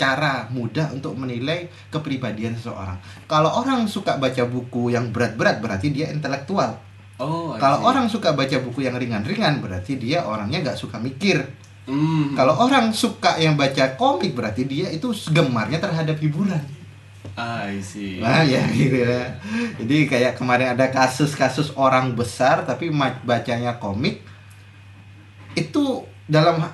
A: cara mudah untuk menilai kepribadian seseorang. Kalau orang suka baca buku yang berat-berat berarti dia intelektual.
B: Oh.
A: Kalau orang suka baca buku yang ringan-ringan berarti dia orangnya nggak suka mikir.
B: Hmm.
A: Kalau orang suka yang baca komik berarti dia itu gemarnya terhadap hiburan.
B: Ah, I see.
A: Nah ya gitu ya. Jadi kayak kemarin ada kasus-kasus orang besar tapi bacanya komik itu dalam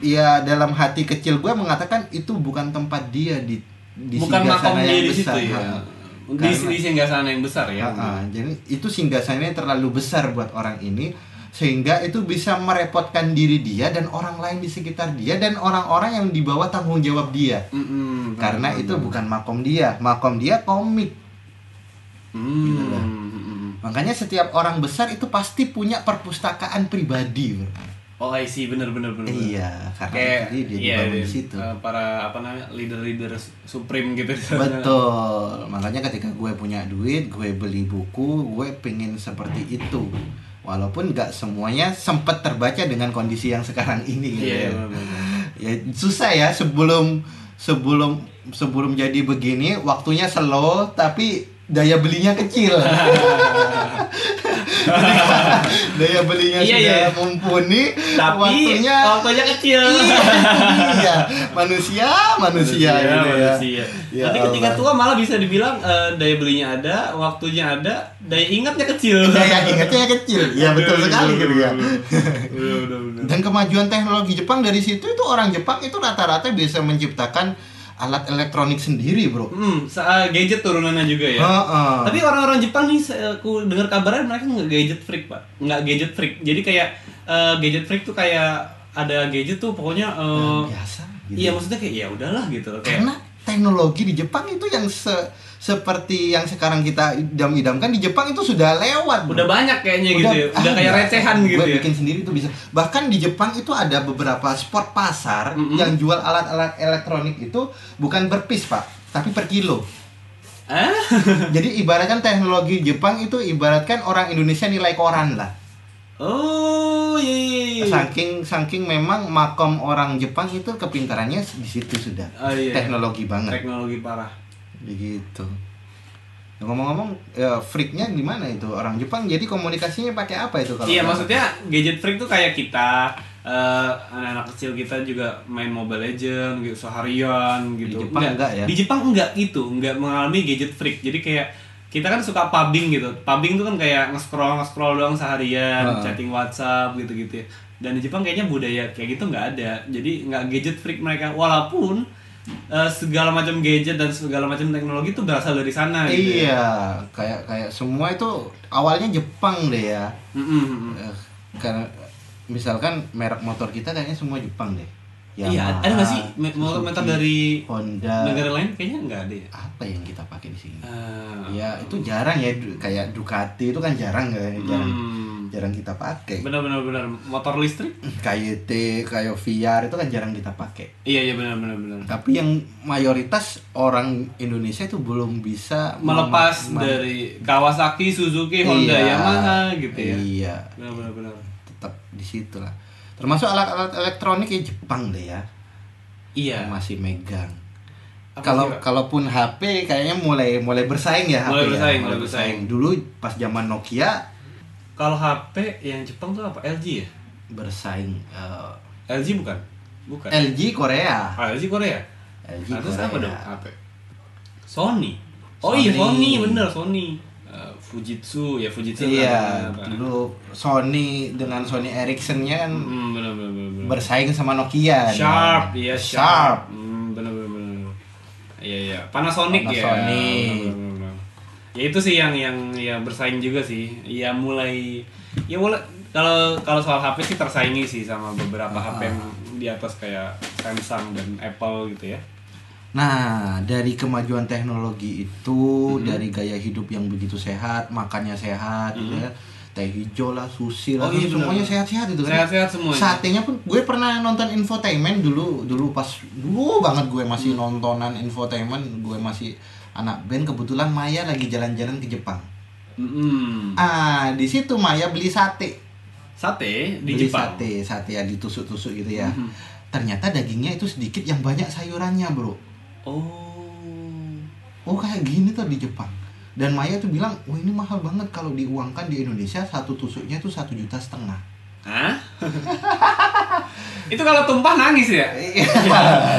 A: ya dalam hati kecil gue mengatakan itu bukan tempat dia di di
B: Bukan
A: singgasana
B: makom dia
A: yang
B: di situ
A: besar.
B: ya. Di,
A: Karena-
B: di singgah yang besar ya.
A: Ha-ha, jadi itu singgasananya terlalu besar buat orang ini sehingga itu bisa merepotkan diri dia dan orang lain di sekitar dia dan orang-orang yang di bawah tanggung jawab dia.
B: Mm-mm,
A: Karena
B: benar,
A: itu
B: benar.
A: bukan makom dia, makom dia komik.
B: Hmm.
A: Gitu. Makanya setiap orang besar itu pasti punya perpustakaan pribadi.
B: Oh, I see, bener bener bener.
A: Iya, karena
B: Kayak
A: itu dia,
B: iya,
A: dibangun
B: iya,
A: di situ.
B: eh, para apa namanya leader-leader supreme gitu.
A: Betul. Makanya ketika gue punya duit, gue beli buku, gue pengen seperti itu. Walaupun nggak semuanya sempat terbaca dengan kondisi yang sekarang ini gitu
B: Iya,
A: ya.
B: bener, bener.
A: Ya susah ya sebelum sebelum sebelum jadi begini waktunya slow tapi daya belinya kecil. daya belinya
B: Iya,
A: sudah
B: iya.
A: mumpuni,
B: Tapi
A: waktunya
B: waktunya kecil.
A: Iya, iya. Manusia, manusia, gitu ya.
B: manusia.
A: Ya
B: Nanti ketika
A: Allah.
B: tua malah bisa dibilang eh, daya belinya ada, waktunya ada, daya ingatnya kecil.
A: Daya ingatnya kecil. Iya betul sekali gitu ya. Dan kemajuan teknologi Jepang dari situ itu orang Jepang itu rata-rata bisa menciptakan alat elektronik sendiri, Bro.
B: Hmm, sa- gadget turunannya juga ya.
A: Heeh.
B: Tapi orang-orang Jepang nih, aku dengar kabarnya mereka nggak gadget freak pak, nggak gadget freak. Jadi kayak eh, gadget freak tuh kayak ada gadget tuh pokoknya. eh,
A: biasa gitu.
B: Iya maksudnya kayak ya udahlah gitu. Kayak,
A: Karena teknologi di Jepang itu yang se- seperti yang sekarang kita idam-idamkan di Jepang itu sudah lewat. Bro.
B: udah banyak kayaknya gitu ya, udah
A: ah,
B: kayak
A: iya.
B: recehan gitu
A: Gue
B: ya.
A: bikin sendiri tuh bisa. Bahkan di Jepang itu ada beberapa spot pasar
B: Mm-mm.
A: yang jual alat-alat elektronik itu bukan per piece, Pak, tapi per kilo.
B: Ah?
A: Jadi ibaratkan teknologi Jepang itu ibaratkan orang Indonesia nilai koran lah.
B: Oh iya. iya, iya.
A: Saking saking memang makom orang Jepang itu kepintarannya di situ sudah.
B: Oh, iya.
A: Teknologi banget.
B: Teknologi parah.
A: Begitu. Nah, Ngomong-ngomong, ya, freaknya gimana itu orang Jepang? Jadi komunikasinya pakai apa itu kalau?
B: Iya maksudnya gadget freak tuh kayak kita eh, anak-anak kecil kita juga main Mobile Legend gitu seharian gitu.
A: Di Jepang enggak ya?
B: Di Jepang enggak gitu, enggak mengalami gadget freak. Jadi kayak kita kan suka pubbing gitu. Pubbing tuh kan kayak nge-scroll nge-scroll doang seharian,
A: Heeh.
B: chatting WhatsApp gitu-gitu. ya. Dan di Jepang kayaknya budaya kayak gitu nggak ada. Jadi nggak gadget freak mereka walaupun eh, segala macam gadget dan segala macam teknologi itu berasal dari sana gitu. ya.
A: Iya, kayak kayak semua itu awalnya Jepang deh ya.
B: Mm-mm, mm-mm.
A: Eh, Karena misalkan merek motor kita kayaknya semua Jepang deh.
B: Iya,
A: Yamaha,
B: ada nggak sih motor-motor
A: Suzuki,
B: dari
A: Honda?
B: negara lain? Kayaknya nggak ada ya.
A: Apa yang kita pakai di sini?
B: Eh,
A: Ya itu jarang ya kayak Ducati itu kan jarang ya, jarang
B: hmm,
A: jarang kita pakai.
B: benar-benar benar. Motor listrik?
A: KYT, kayak VR itu kan jarang kita pakai.
B: Iya iya benar-benar benar.
A: Tapi yang mayoritas orang Indonesia itu belum bisa
B: Melepas dari Kawasaki, Suzuki, Honda,
A: Iya,
B: Yamaha gitu ya.
A: Iya,
B: Benar-benar benar.
A: tetap di situ lah. Termasuk alat-alat elektronik ya Jepang deh ya,
B: Iya.
A: masih megang. Kalau kalaupun HP kayaknya mulai mulai bersaing ya
B: Mulai
A: HP ya,
B: bersaing, mulai bersaing.
A: Dulu pas zaman Nokia
B: kalau HP yang Jepang tuh apa? LG ya?
A: bersaing eh,
B: LG bukan? Bukan.
A: LG Korea.
B: Ah, LG Korea.
A: LG
B: Nah,
A: Korea.
B: apa dong? HP. Sony. Oh
A: Sony.
B: iya Sony bener Sony. Eh, Fujitsu ya Fujitsu.
A: Iya,
B: apa.
A: dulu Sony dengan Sony Ericsson-nya kan
B: Hmm, bener bener bener. bener.
A: bersaing sama Nokia.
B: Sharp, iya
A: Sharp.
B: sharp. Hmm, bener bener bener. Iya iya. Panasonic, ya.
A: Panasonic.
B: Ya itu sih yang yang yang bersaing juga sih. Ya mulai ya mulai kalau kalau soal HP sih tersaingi sih sama beberapa
A: Ah.
B: HP yang di atas kayak Samsung dan Apple gitu ya.
A: Nah, dari kemajuan teknologi itu, dari gaya hidup yang begitu sehat, makannya sehat, gitu ya. Teh hijau lah, sushi lah,
B: Oh, iya,
A: semuanya sehat-sehat itu kan.
B: Sehat-sehat semuanya.
A: Satenya pun gue pernah nonton infotainment dulu, dulu pas dulu banget gue masih nontonan infotainment, gue masih anak band kebetulan Maya lagi jalan-jalan ke Jepang.
B: Mm-mm.
A: Ah, di situ Maya beli sate.
B: Sate di
A: beli
B: Jepang.
A: sate, sate ya ditusuk-tusuk gitu ya.
B: Mhm.
A: Ternyata dagingnya itu sedikit yang banyak sayurannya, Bro.
B: Oh.
A: Oh kayak gini tuh di Jepang. Dan Maya tuh bilang, wah ini mahal banget kalau diuangkan di Indonesia satu tusuknya tuh satu juta setengah.
B: Hah? itu kalau tumpah nangis ya?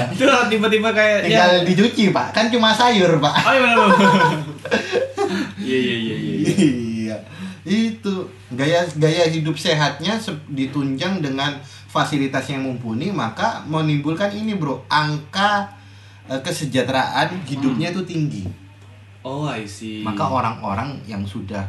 B: itu kalau tiba-tiba kayak
A: Tinggal
B: ya.
A: dicuci pak, kan cuma sayur pak.
B: Oh iya benar. Iya iya iya iya. iya.
A: Iya, itu gaya gaya hidup sehatnya se- ditunjang dengan fasilitas yang mumpuni maka menimbulkan ini bro angka eh, kesejahteraan hidupnya
B: Hmm.
A: itu tinggi.
B: Oh I see.
A: Maka orang-orang yang sudah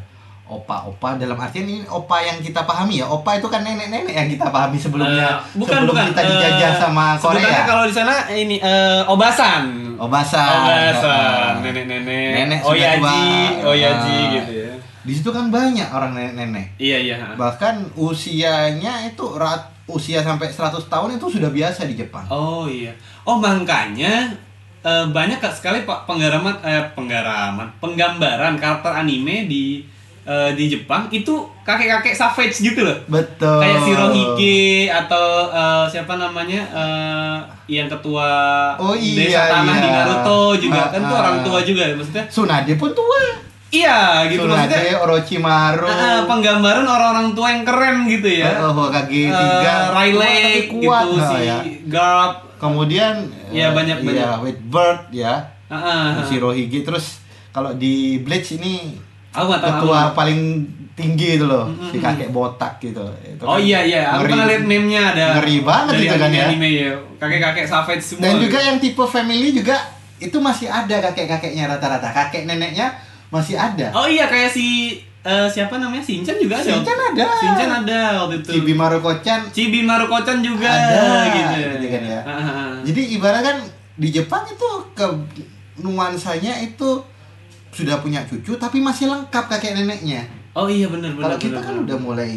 A: opa-opa dalam artian ini opa yang kita pahami ya opa itu kan nenek-nenek yang kita pahami sebelumnya
B: Eh, bukan
A: sebelum
B: bukan
A: kita dijajah
B: Eh,
A: sama Korea
B: kalau di sana ini eh, obasan.
A: obasan
B: Obasan, nenek-nenek.
A: Nenek
B: oh
A: sudah
B: yaji,
A: tua.
B: oh yaji
A: Ah.
B: gitu ya.
A: Di situ kan banyak orang nenek-nenek.
B: Iya iya.
A: Bahkan usianya itu rat, usia sampai 100 tahun itu sudah biasa di Jepang.
B: Oh iya. Oh makanya eh, banyak sekali pak penggaraman eh penggaraman penggambaran karakter anime di eh, di Jepang itu kakek-kakek savage gitu loh.
A: Betul.
B: Kayak Shirohige atau eh, siapa namanya eh, yang ketua
A: Oh, iya,
B: desa tanah
A: iya.
B: di Naruto juga
A: Ah,
B: kan tuh
A: ah.
B: orang tua juga maksudnya.
A: Tsunade pun tua.
B: Iya gitu
A: Tsunade,
B: maksudnya.
A: Orochimaru.
B: ah, penggambaran orang-orang tua yang keren gitu ya.
A: Oh, Hokage
B: Eh,
A: tiga.
B: Riley
A: Tapi kuat
B: gitu
A: nah,
B: si
A: ya.
B: Garp.
A: Kemudian
B: Iya,
A: eh,
B: banyak,
A: iya,
B: banyak.
A: White Bird ya.
B: Ah, ah, ah.
A: Shirohige terus kalau di Bleach ini
B: Aku nggak tahu.
A: ketua
B: aku-
A: paling tinggi itu loh,
B: Mm-mm.
A: si kakek botak gitu. Itu
B: Oh
A: kan
B: iya iya, aku
A: ngeri.
B: pernah lihat meme-nya ada.
A: Ngeri banget
B: dari
A: itu kan
B: anime,
A: ya.
B: Anime ya. Kakek-kakek savage semua.
A: Dan juga
B: gitu.
A: yang tipe family juga itu masih ada kakek-kakeknya rata-rata. Kakek neneknya masih ada.
B: Oh iya kayak si eh, siapa namanya Shinchan juga ada.
A: Shinchan ada.
B: Shinchan ada waktu itu.
A: Chibi Maruko-chan.
B: Chibi Maruko-chan juga
A: Ada,
B: gitu.
A: gitu kan ya.
B: Ah.
A: Jadi ibarat kan di Jepang itu ke nuansanya itu sudah punya cucu tapi masih lengkap kakek neneknya.
B: Oh iya benar benar.
A: Kalau kita
B: benar,
A: kan
B: benar.
A: udah mulai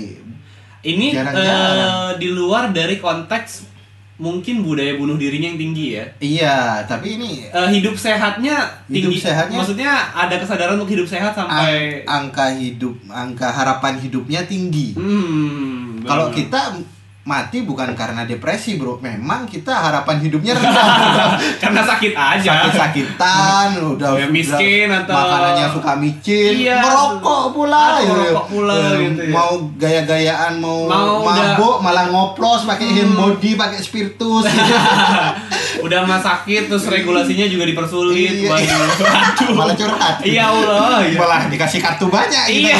B: ini
A: jarang-jarang.
B: eh, di luar dari konteks mungkin budaya bunuh dirinya yang tinggi ya.
A: iya, tapi ini
B: Eh, hidup sehatnya
A: Hidup
B: tinggi.
A: sehatnya-
B: Maksudnya ada kesadaran untuk hidup sehat sampai
A: ang- angka hidup angka harapan hidupnya tinggi.
B: Hmm,
A: Kalau kita mati bukan karena depresi, Bro. Memang kita harapan hidupnya rendah.
B: karena sakit aja.
A: Sakit-sakitan, udah
B: Ya, miskin
A: udah
B: atau-
A: makanannya suka micin,
B: Iya.
A: merokok pula, gitu.
B: merokok pula
A: Eh,
B: gitu ya.
A: Mau gaya-gayaan, mau,
B: Mau
A: mabuk, malah ngoplos pakai hand body, pakai spiritus. gitu.
B: udah mah sakit terus regulasinya juga dipersulit
A: Iya, iya.
B: waduh
A: malah curhat.
B: iya Allah iya.
A: Malah dikasih kartu banyak gitu.
B: iya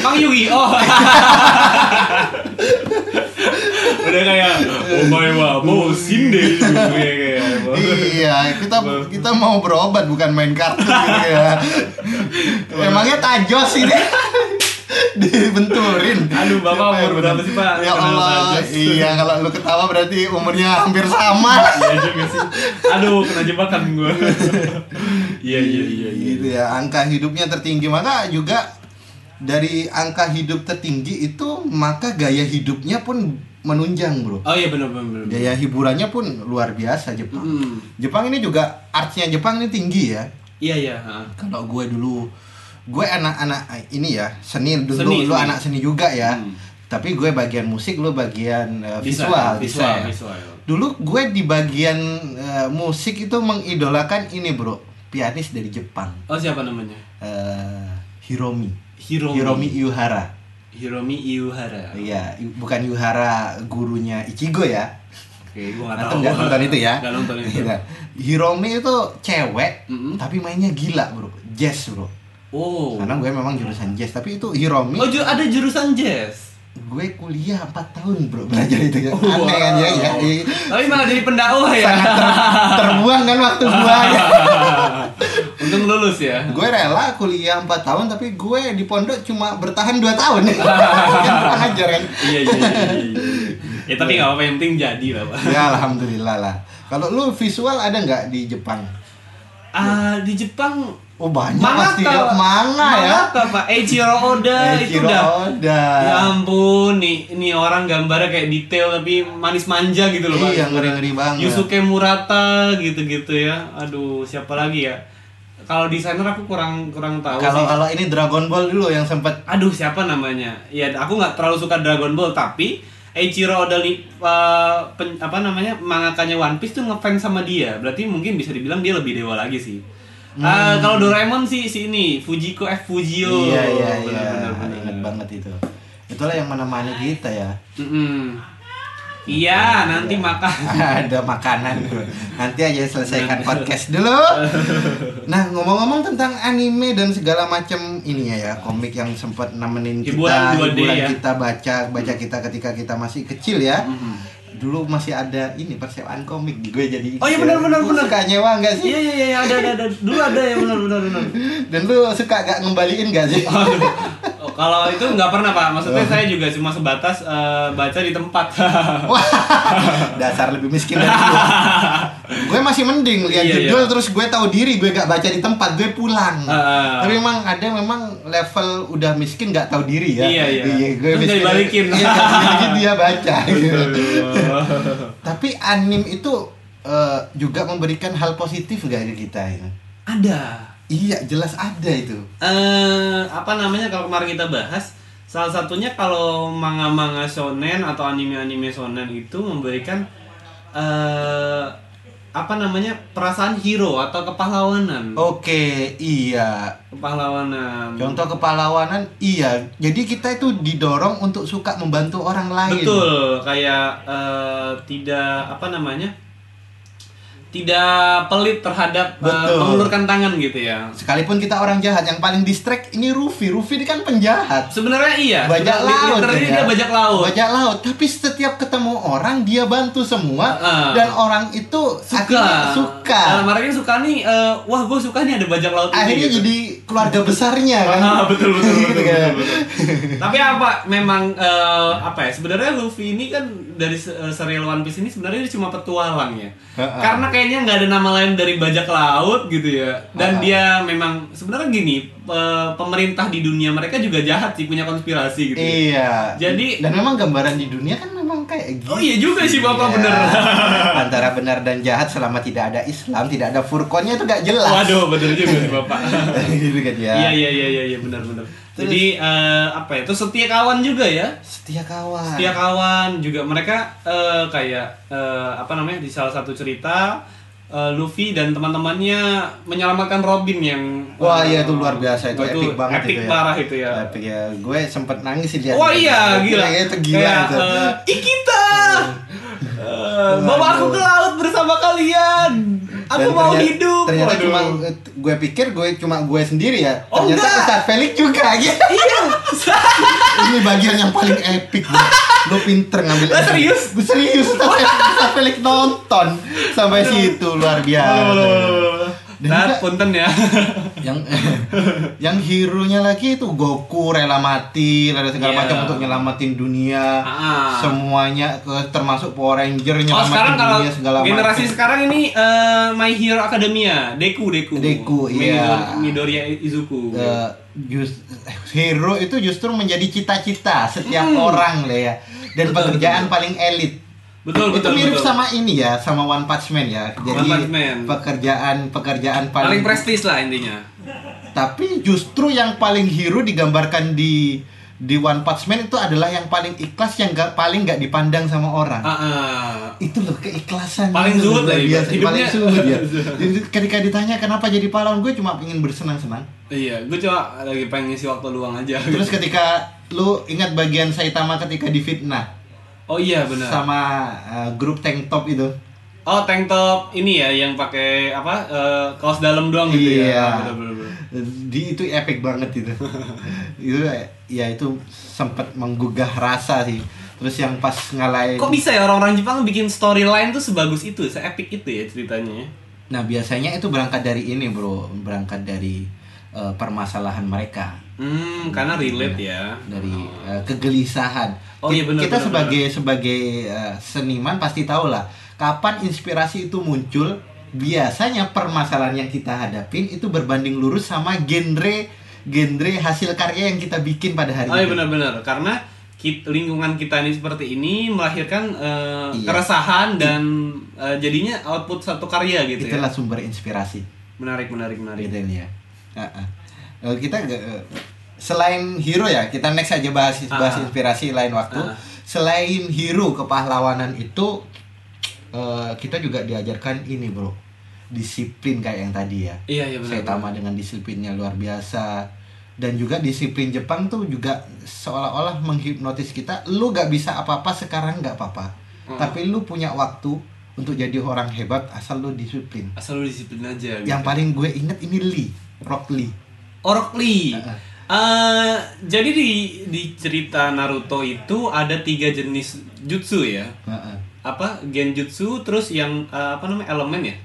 B: Bang Yugi oh udah kayak oh my wa mau sinde
A: iya, kita kita mau berobat bukan main kartu gitu ya. Emangnya tajos ini? Dibenturin.
B: Aduh, Bapak umur berapa sih, Pak?
A: Ya Allah, iya kalau lu ketawa berarti umurnya hampir sama.
B: iya juga sih. Aduh kena jebakan gue iya iya iya iya.
A: Gitu ya, angka hidupnya tertinggi. Maka juga dari angka hidup tertinggi itu maka gaya hidupnya pun menunjang, Bro.
B: oh iya benar benar
A: Gaya hiburannya pun luar biasa Jepang.
B: Hmm.
A: Jepang ini juga artsnya Jepang ini tinggi ya.
B: iya iya.
A: Kalau gue dulu, gue anak-anak ini ya seni dulu,
B: Seni,
A: lu
B: seni.
A: anak seni juga ya.
B: Hmm.
A: Tapi gue bagian musik, lu bagian eh,
B: Bisa,
A: visual,
B: visual
A: desain.
B: visual
A: Dulu gue di bagian eh, musik itu mengidolakan ini bro, pianis dari Jepang,
B: oh siapa namanya
A: Eh, Hiromi.
B: Hiromi
A: Hiromi Yuhara.
B: Hiromi Iuhara
A: Iya, bukan Yuhara gurunya Ichigo ya.
B: Oke, gua nggak
A: Atau
B: tahu.
A: nonton itu ya?
B: Nonton itu.
A: Iya. Hiromi itu cewek,
B: Mm-mm.
A: tapi mainnya gila bro, jazz bro.
B: Oh.
A: Karena gue memang jurusan jazz, tapi itu Hiromi.
B: Oh, ju- ada jurusan jazz.
A: Gue kuliah 4 tahun bro belajar itu ya.
B: Oh,
A: Aneh kan ya, ya.
B: wow.
A: Iya.
B: Tapi malah jadi pendakwah ya.
A: Sangat ter- terbuang kan waktu gue.
B: Untung lulus ya.
A: gue rela kuliah 4 tahun tapi gue di pondok cuma bertahan 2 tahun. kan kurang ajar kan.
B: iya, iya, iya, iya. Ya tapi nggak apa-apa yang penting jadi lah, Pak.
A: Ya alhamdulillah lah. Kalau lu visual ada nggak di Jepang?
B: Ah, di Jepang
A: Oh banyak
B: Mangaka,
A: pasti ya. Manga ya.
B: Mangaka, Pak. Eiichiro Oda itu
A: Eiichiro
B: udah
A: Oda.
B: Ya ampun, nih ini orang gambarnya kayak detail tapi manis manja gitu loh, Pak.
A: Iya, ngeri-ngeri banget.
B: Yusuke Murata gitu-gitu ya. Aduh, siapa lagi ya? Kalau desainer aku kurang kurang tahu
A: Kalau kalau ini Dragon Ball dulu yang sempet
B: Aduh, siapa namanya? Ya, aku nggak terlalu suka Dragon Ball, tapi Eiichiro Oda uh, pen- apa namanya mangakanya One Piece tuh ngefans sama dia. Berarti mungkin bisa dibilang dia lebih dewa lagi sih. Ah, kalau Doraemon sih si ini Fujiko F Fujio.
A: Iya iya iya.
B: Benar, benar, benar.
A: Ingat banget itu. Itulah yang menemani kita ya.
B: Mm-mm. Iya, nanti makan.
A: Ada makanan. Nanti aja selesaikan podcast dulu. Nah, ngomong-ngomong tentang anime dan segala macam ininya ya, komik yang sempat nemenin kita,
B: Hiburan 2D
A: hiburan
B: ya.
A: kita baca, baca kita ketika kita masih kecil ya. Dulu masih ada ini persewaan komik gue jadi.
B: Oh iya, benar, benar, benar.
A: Suka nyewa enggak sih?
B: Iya iya iya ada ada ada dulu ada ya benar benar benar.
A: Dan lu suka gak ngembaliin gak sih?
B: Oh, kalau itu nggak pernah pak, maksudnya saya juga cuma sebatas eh, baca di tempat.
A: Wah, dasar lebih miskin dari lu. gue masih mending lihat
B: Iya,
A: judul
B: iya.
A: terus gue tahu diri gue gak baca di tempat gue pulang
B: Ah.
A: tapi memang ada memang level udah miskin gak tahu diri ya
B: Iya, iya.
A: gue
B: Terus nggak dibalikin.
A: iya nggak dia baca gitu.
B: Betul.
A: tapi anim itu eh, juga memberikan hal positif gak ke kita ya?
B: Ada.
A: Iya jelas ada itu
B: eh apa namanya kalau kemarin kita bahas salah satunya kalau manga-manga shonen atau anime-anime shonen itu memberikan eh apa namanya perasaan hero atau kepahlawanan
A: oke iya
B: kepahlawanan
A: Contoh kepahlawanan, iya. Jadi kita itu didorong untuk suka membantu orang lain.
B: betul kayak eh, tidak apa namanya tidak pelit terhadap eh,
A: Betul.
B: mengulurkan tangan gitu ya
A: Sekalipun kita orang jahat, yang paling distract ini Rufi. Rufi ini kan penjahat.
B: sebenarnya iya
A: Bajak laut.
B: literally
A: ya.
B: dia bajak laut
A: Bajak laut. Tapi setiap ketemu orang dia bantu semua
B: Ah.
A: dan orang itu
B: suka
A: suka.
B: dalam artian suka nih eh, wah gue suka nih ada bajak laut ini
A: Akhirnya
B: gitu.
A: jadi keluarga besarnya kan.
B: Ah, betul betul betul, betul, betul, betul. Tapi apa memang eh, apa ya sebenarnya Luffy ini kan dari se- serial One Piece ini sebenarnya dia cuma petualang ya.
A: Ha-ha.
B: Karena kayaknya nggak ada nama lain dari bajak laut gitu ya. Dan dia memang sebenarnya gini pemerintah di dunia mereka juga jahat sih punya konspirasi gitu. ya.
A: Iya.
B: Jadi-
A: dan memang gambaran di dunia kan memang kayak gitu.
B: Oh iya juga sih Bapak
A: Iya.
B: bener.
A: Antara benar dan jahat selama tidak ada Islam, tidak ada furqonnya itu gak jelas.
B: Waduh bener juga sih Bapak.
A: gitu kan ya.
B: Iya iya iya iya iya benar benar. Jadi eh, apa ya? Itu setia kawan juga ya.
A: Setia kawan.
B: Setia kawan juga mereka eh, kayak eh, apa namanya di salah satu cerita eh, Luffy dan teman-temannya menyelamatkan Robin yang
A: Wah
B: eh,
A: iya itu luar biasa itu
B: wah,
A: epic banget
B: epic
A: itu ya.
B: parah itu ya.
A: Epic ya. Gue sempet nangis sih lihat.
B: Wah
A: itu.
B: iya gila.
A: Kayak itu gila
B: Kayak,
A: itu.
B: eh, Ikita. Eh, bawa aku ke laut bersama kalian. Aku
A: Dan
B: mau
A: ternyata-
B: hidup.
A: Ternyata
B: Waduh.
A: cuma gue pikir gue cuma gue sendiri ya.
B: Oh,
A: ternyata
B: enggak.
A: Ustaz Felix juga gitu.
B: Iya.
A: Ini bagian yang paling epic. bro. Lu pinter ngambil.
B: Lah, serius?
A: Gue serius. Ustaz Felix, nonton sampai situ luar biasa. Dan
B: Nah,
A: juga-
B: punten ya.
A: yang yang hero-nya lagi itu Goku rela mati, rela segala
B: Iya.
A: macam untuk nyelamatin dunia.
B: Ah.
A: Semuanya ke- termasuk Power Ranger
B: Oh
A: nyelamatin
B: sekarang kalau
A: dunia segala
B: generasi
A: macam.
B: sekarang ini eh, My Hero Academia, Deku Deku.
A: Deku, iya.
B: Midoriya Izuku.
A: Eh, just, hero itu justru menjadi cita-cita setiap
B: Hmm.
A: orang lah ya dan
B: Betul,
A: pekerjaan
B: betul.
A: paling elit
B: betul
A: itu
B: betul.
A: mirip
B: betul.
A: sama ini ya sama One Punch Man ya jadi
B: Punch Man.
A: pekerjaan pekerjaan
B: paling
A: paling,
B: prestis lah intinya.
A: tapi justru yang paling hero digambarkan di di One Punch Man itu adalah yang paling ikhlas yang gak, paling nggak dipandang sama orang
B: Ah, ah.
A: itu loh keikhlasan
B: Paling zuhud lah,
A: biasa
B: hidupnya.
A: paling zuhud ya Jadi ketika ditanya kenapa jadi pahlawan gue cuma ingin bersenang-senang
B: Iya, gue cuma lagi pengen ngisi waktu luang aja.
A: terus ketika lu ingat bagian Saitama ketika difitnah
B: oh iya benar.
A: sama uh, grup tank top itu
B: Oh tank top ini ya yang pakai apa eh, kaos dalam doang gitu ya.
A: Iya.
B: Ah,
A: di itu epic banget itu itu ya itu sempat menggugah rasa sih terus yang pas ngalahin
B: Kok bisa ya orang-orang Jepang bikin storyline tuh sebagus itu, se-epic itu ya ceritanya? ya?
A: nah biasanya itu berangkat dari ini bro berangkat dari uh, permasalahan mereka
B: Hmm, karena relate ya.
A: dari uh, kegelisahan
B: Oh, iya, benar,
A: kita
B: benar,
A: sebagai sebagai uh, seniman pasti tahu lah kapan inspirasi itu muncul biasanya permasalahan yang kita hadapin itu berbanding lurus sama genre genre hasil karya yang kita bikin pada hari
B: Oh iya benar-benar karena kit- lingkungan kita ini seperti ini melahirkan eh,
A: Iya.
B: keresahan dan eh, jadinya output satu karya gitu ya.
A: itulah sumber inspirasi
B: Menarik menarik menarik.
A: gitu ya Uh-uh. Eh, kita uh, selain hero ya kita next aja bahas bahas
B: Ah.
A: inspirasi lain waktu
B: Ah.
A: selain hero kepahlawanan itu eh, kita juga diajarkan ini bro disiplin kayak yang tadi ya
B: Iya iya benar.
A: Saitama dengan disiplinnya luar biasa dan juga disiplin Jepang tuh juga seolah-olah menghipnotis kita lu gak bisa apa-apa sekarang gak apa-apa
B: Hmm.
A: tapi lu punya waktu untuk jadi orang hebat asal lu disiplin
B: Asal lu disiplin aja.
A: yang paling gue inget ini Lee Rock Lee
B: Orok Lee.
A: Heeh.
B: Eh, jadi di di cerita Naruto itu ada tiga jenis jutsu ya.
A: Heeh.
B: Apa genjutsu terus yang eh, apa namanya elemen ya?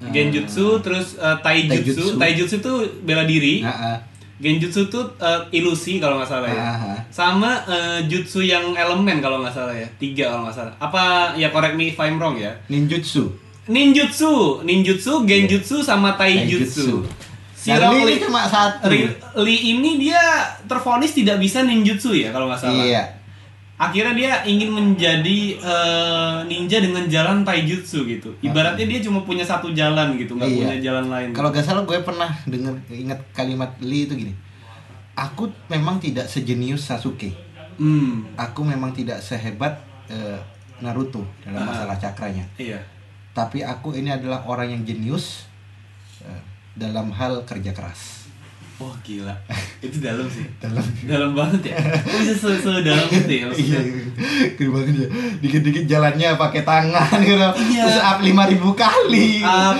A: Eh,
B: Genjutsu terus eh, taijutsu.
A: Taijutsu.
B: Taijutsu itu bela diri.
A: Heeh.
B: Genjutsu itu eh, ilusi kalau nggak salah ya.
A: Aha.
B: Sama eh, jutsu yang elemen kalau nggak salah ya. Tiga kalau nggak salah. Apa ya correct me if I'm wrong ya.
A: ninjutsu
B: ninjutsu, ninjutsu, genjutsu sama taijutsu. Si
A: Dan
B: Rock
A: Lee cuma satu.
B: Lee ini dia terfonis tidak bisa ninjutsu ya kalau nggak salah.
A: Iya.
B: Akhirnya dia ingin menjadi eh, ninja dengan jalan taijutsu gitu. Ibaratnya dia cuma punya satu jalan gitu, nggak
A: Iya.
B: punya jalan lain.
A: Kalau gak salah gue pernah dengar ingat kalimat Lee itu gini. Aku memang tidak sejenius Sasuke.
B: Hmm,
A: Aku memang tidak sehebat eh, Naruto dalam
B: Ah.
A: masalah cakranya.
B: iya.
A: Tapi aku ini adalah orang yang jenius eh, dalam hal kerja keras.
B: Wah gila, itu dalam sih.
A: Dalam
B: Dalam banget ya. Kok bisa se, se dalam itu ya
A: Iya,
B: maksudnya?
A: gede banget ya. Dikit-dikit jalannya pakai tangan gitu.
B: Iya.
A: Terus up 5000 kali.
B: Up.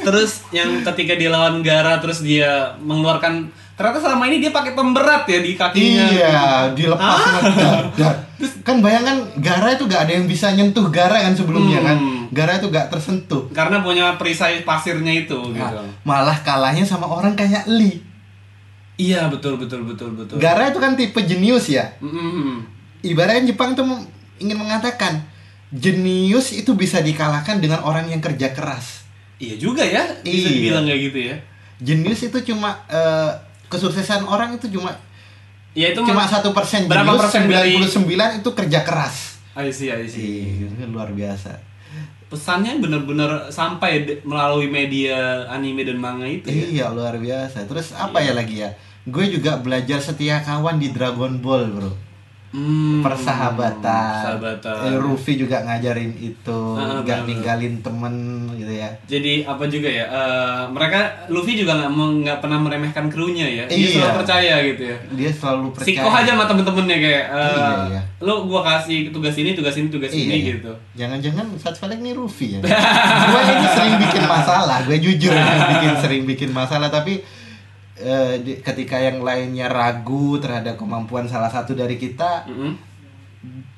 B: terus yang ketika dia lawan Gara terus dia mengeluarkan ternyata selama ini dia pakai pemberat ya di kakinya.
A: Iya, dilepas
B: Ah.
A: ngedar. Kan bayangkan Gara itu gak ada yang bisa nyentuh Gara kan sebelumnya kan.
B: Hmm.
A: Gara itu gak tersentuh.
B: Karena punya perisai pasirnya itu gitu.
A: Nah, malah kalahnya sama orang kayak Lee.
B: Iya betul betul betul betul.
A: Gara itu kan tipe jenius ya.
B: Mm-mm.
A: Ibaratnya Jepang tuh ingin mengatakan jenius itu bisa dikalahkan dengan orang yang kerja keras.
B: Iya juga ya, bisa
A: Iya.
B: dibilang kayak gitu ya.
A: Jenius itu cuma eh, kesuksesan orang itu cuma
B: Ya itu
A: cuma satu persen
B: berapa persen dari
A: 99 itu kerja keras.
B: I see, I see.
A: Iya, luar biasa.
B: Pesannya benar-benar sampai melalui media anime dan manga itu ya.
A: Iya luar biasa. Terus apa ya lagi ya? Gue juga belajar setia kawan di Dragon Ball bro.
B: Hmm,
A: Persahabatan.
B: Persahabatan.
A: Eh, Ruffy juga ngajarin itu,
B: Ah,
A: nggak
B: benar.
A: ninggalin temen gitu ya.
B: Jadi apa juga ya? eh, mereka Luffy juga nggak mau- nggak pernah meremehkan krunya ya. Dia
A: Iya.
B: selalu percaya gitu ya.
A: Dia selalu percaya.
B: Siko aja sama temen-temennya kayak eh,
A: Iya, iya.
B: lo gua kasih tugas ini, tugas ini, tugas
A: Iya,
B: ini
A: iya.
B: gitu.
A: Jangan-jangan saat balik nih Ruffy ya. gue ini sering bikin masalah. Gue jujur bikin sering bikin masalah tapi eh, di- ketika yang lainnya ragu terhadap kemampuan salah satu dari kita,
B: Mm-mm.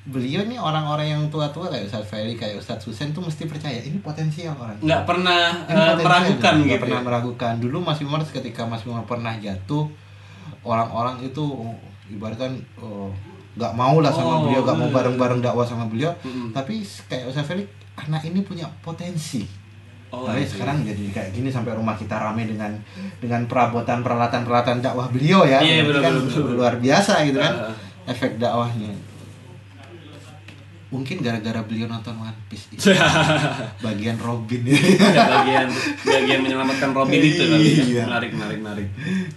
A: beliau nih orang-orang yang tua-tua kayak Ustadz Ferry, kayak Ustadz Husen tuh mesti percaya ini potensial orang.
B: Nggak pernah
A: Ini potensial,
B: meragukan
A: nggak
B: gitu.
A: pernah
B: ya.
A: meragukan. Dulu Mas Wimar ketika Mas Wimar pernah jatuh, orang-orang itu oh, ibaratkan oh, nggak mau lah sama
B: Oh,
A: beliau, nggak mau bareng-bareng dakwah sama beliau.
B: Mm-mm.
A: Tapi kayak Ustadz Ferry, anak ini punya potensi.
B: Oh,
A: Tapi
B: I see.
A: sekarang jadi kayak gini sampai rumah kita rame dengan dengan perabotan peralatan peralatan dakwah beliau ya.
B: Iya, betul,
A: kan
B: betul.
A: luar biasa gitu kan
B: Ah.
A: efek dakwahnya. Mungkin gara-gara beliau nonton One Piece ini. bagian Robin ya.
B: Bagian bagian menyelamatkan Robin itu ya.
A: Iya.
B: Menarik, menarik, menarik.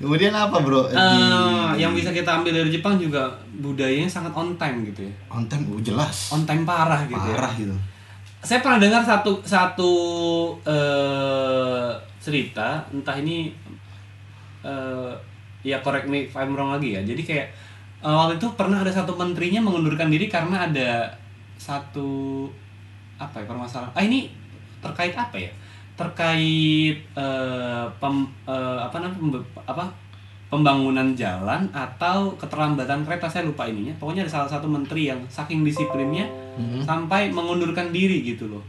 A: Kemudian apa bro? Di
B: Eh, yang bisa kita ambil dari Jepang juga budayanya sangat on time gitu ya.
A: on time, oh, jelas.
B: On time parah gitu ya.
A: Parah gitu.
B: Saya pernah dengar satu satu eh, cerita, entah ini eh, ya correct me if I'm wrong lagi ya. Jadi kayak eh, waktu itu pernah ada satu menterinya mengundurkan diri karena ada satu apa ya permasalahan. Ah ini terkait apa ya? Terkait eh, pem, eh, apa namanya apa pembangunan jalan atau keterlambatan kereta saya lupa ininya. Pokoknya ada salah satu menteri yang saking disiplinnya
A: Mhm.
B: sampai mengundurkan diri gitu loh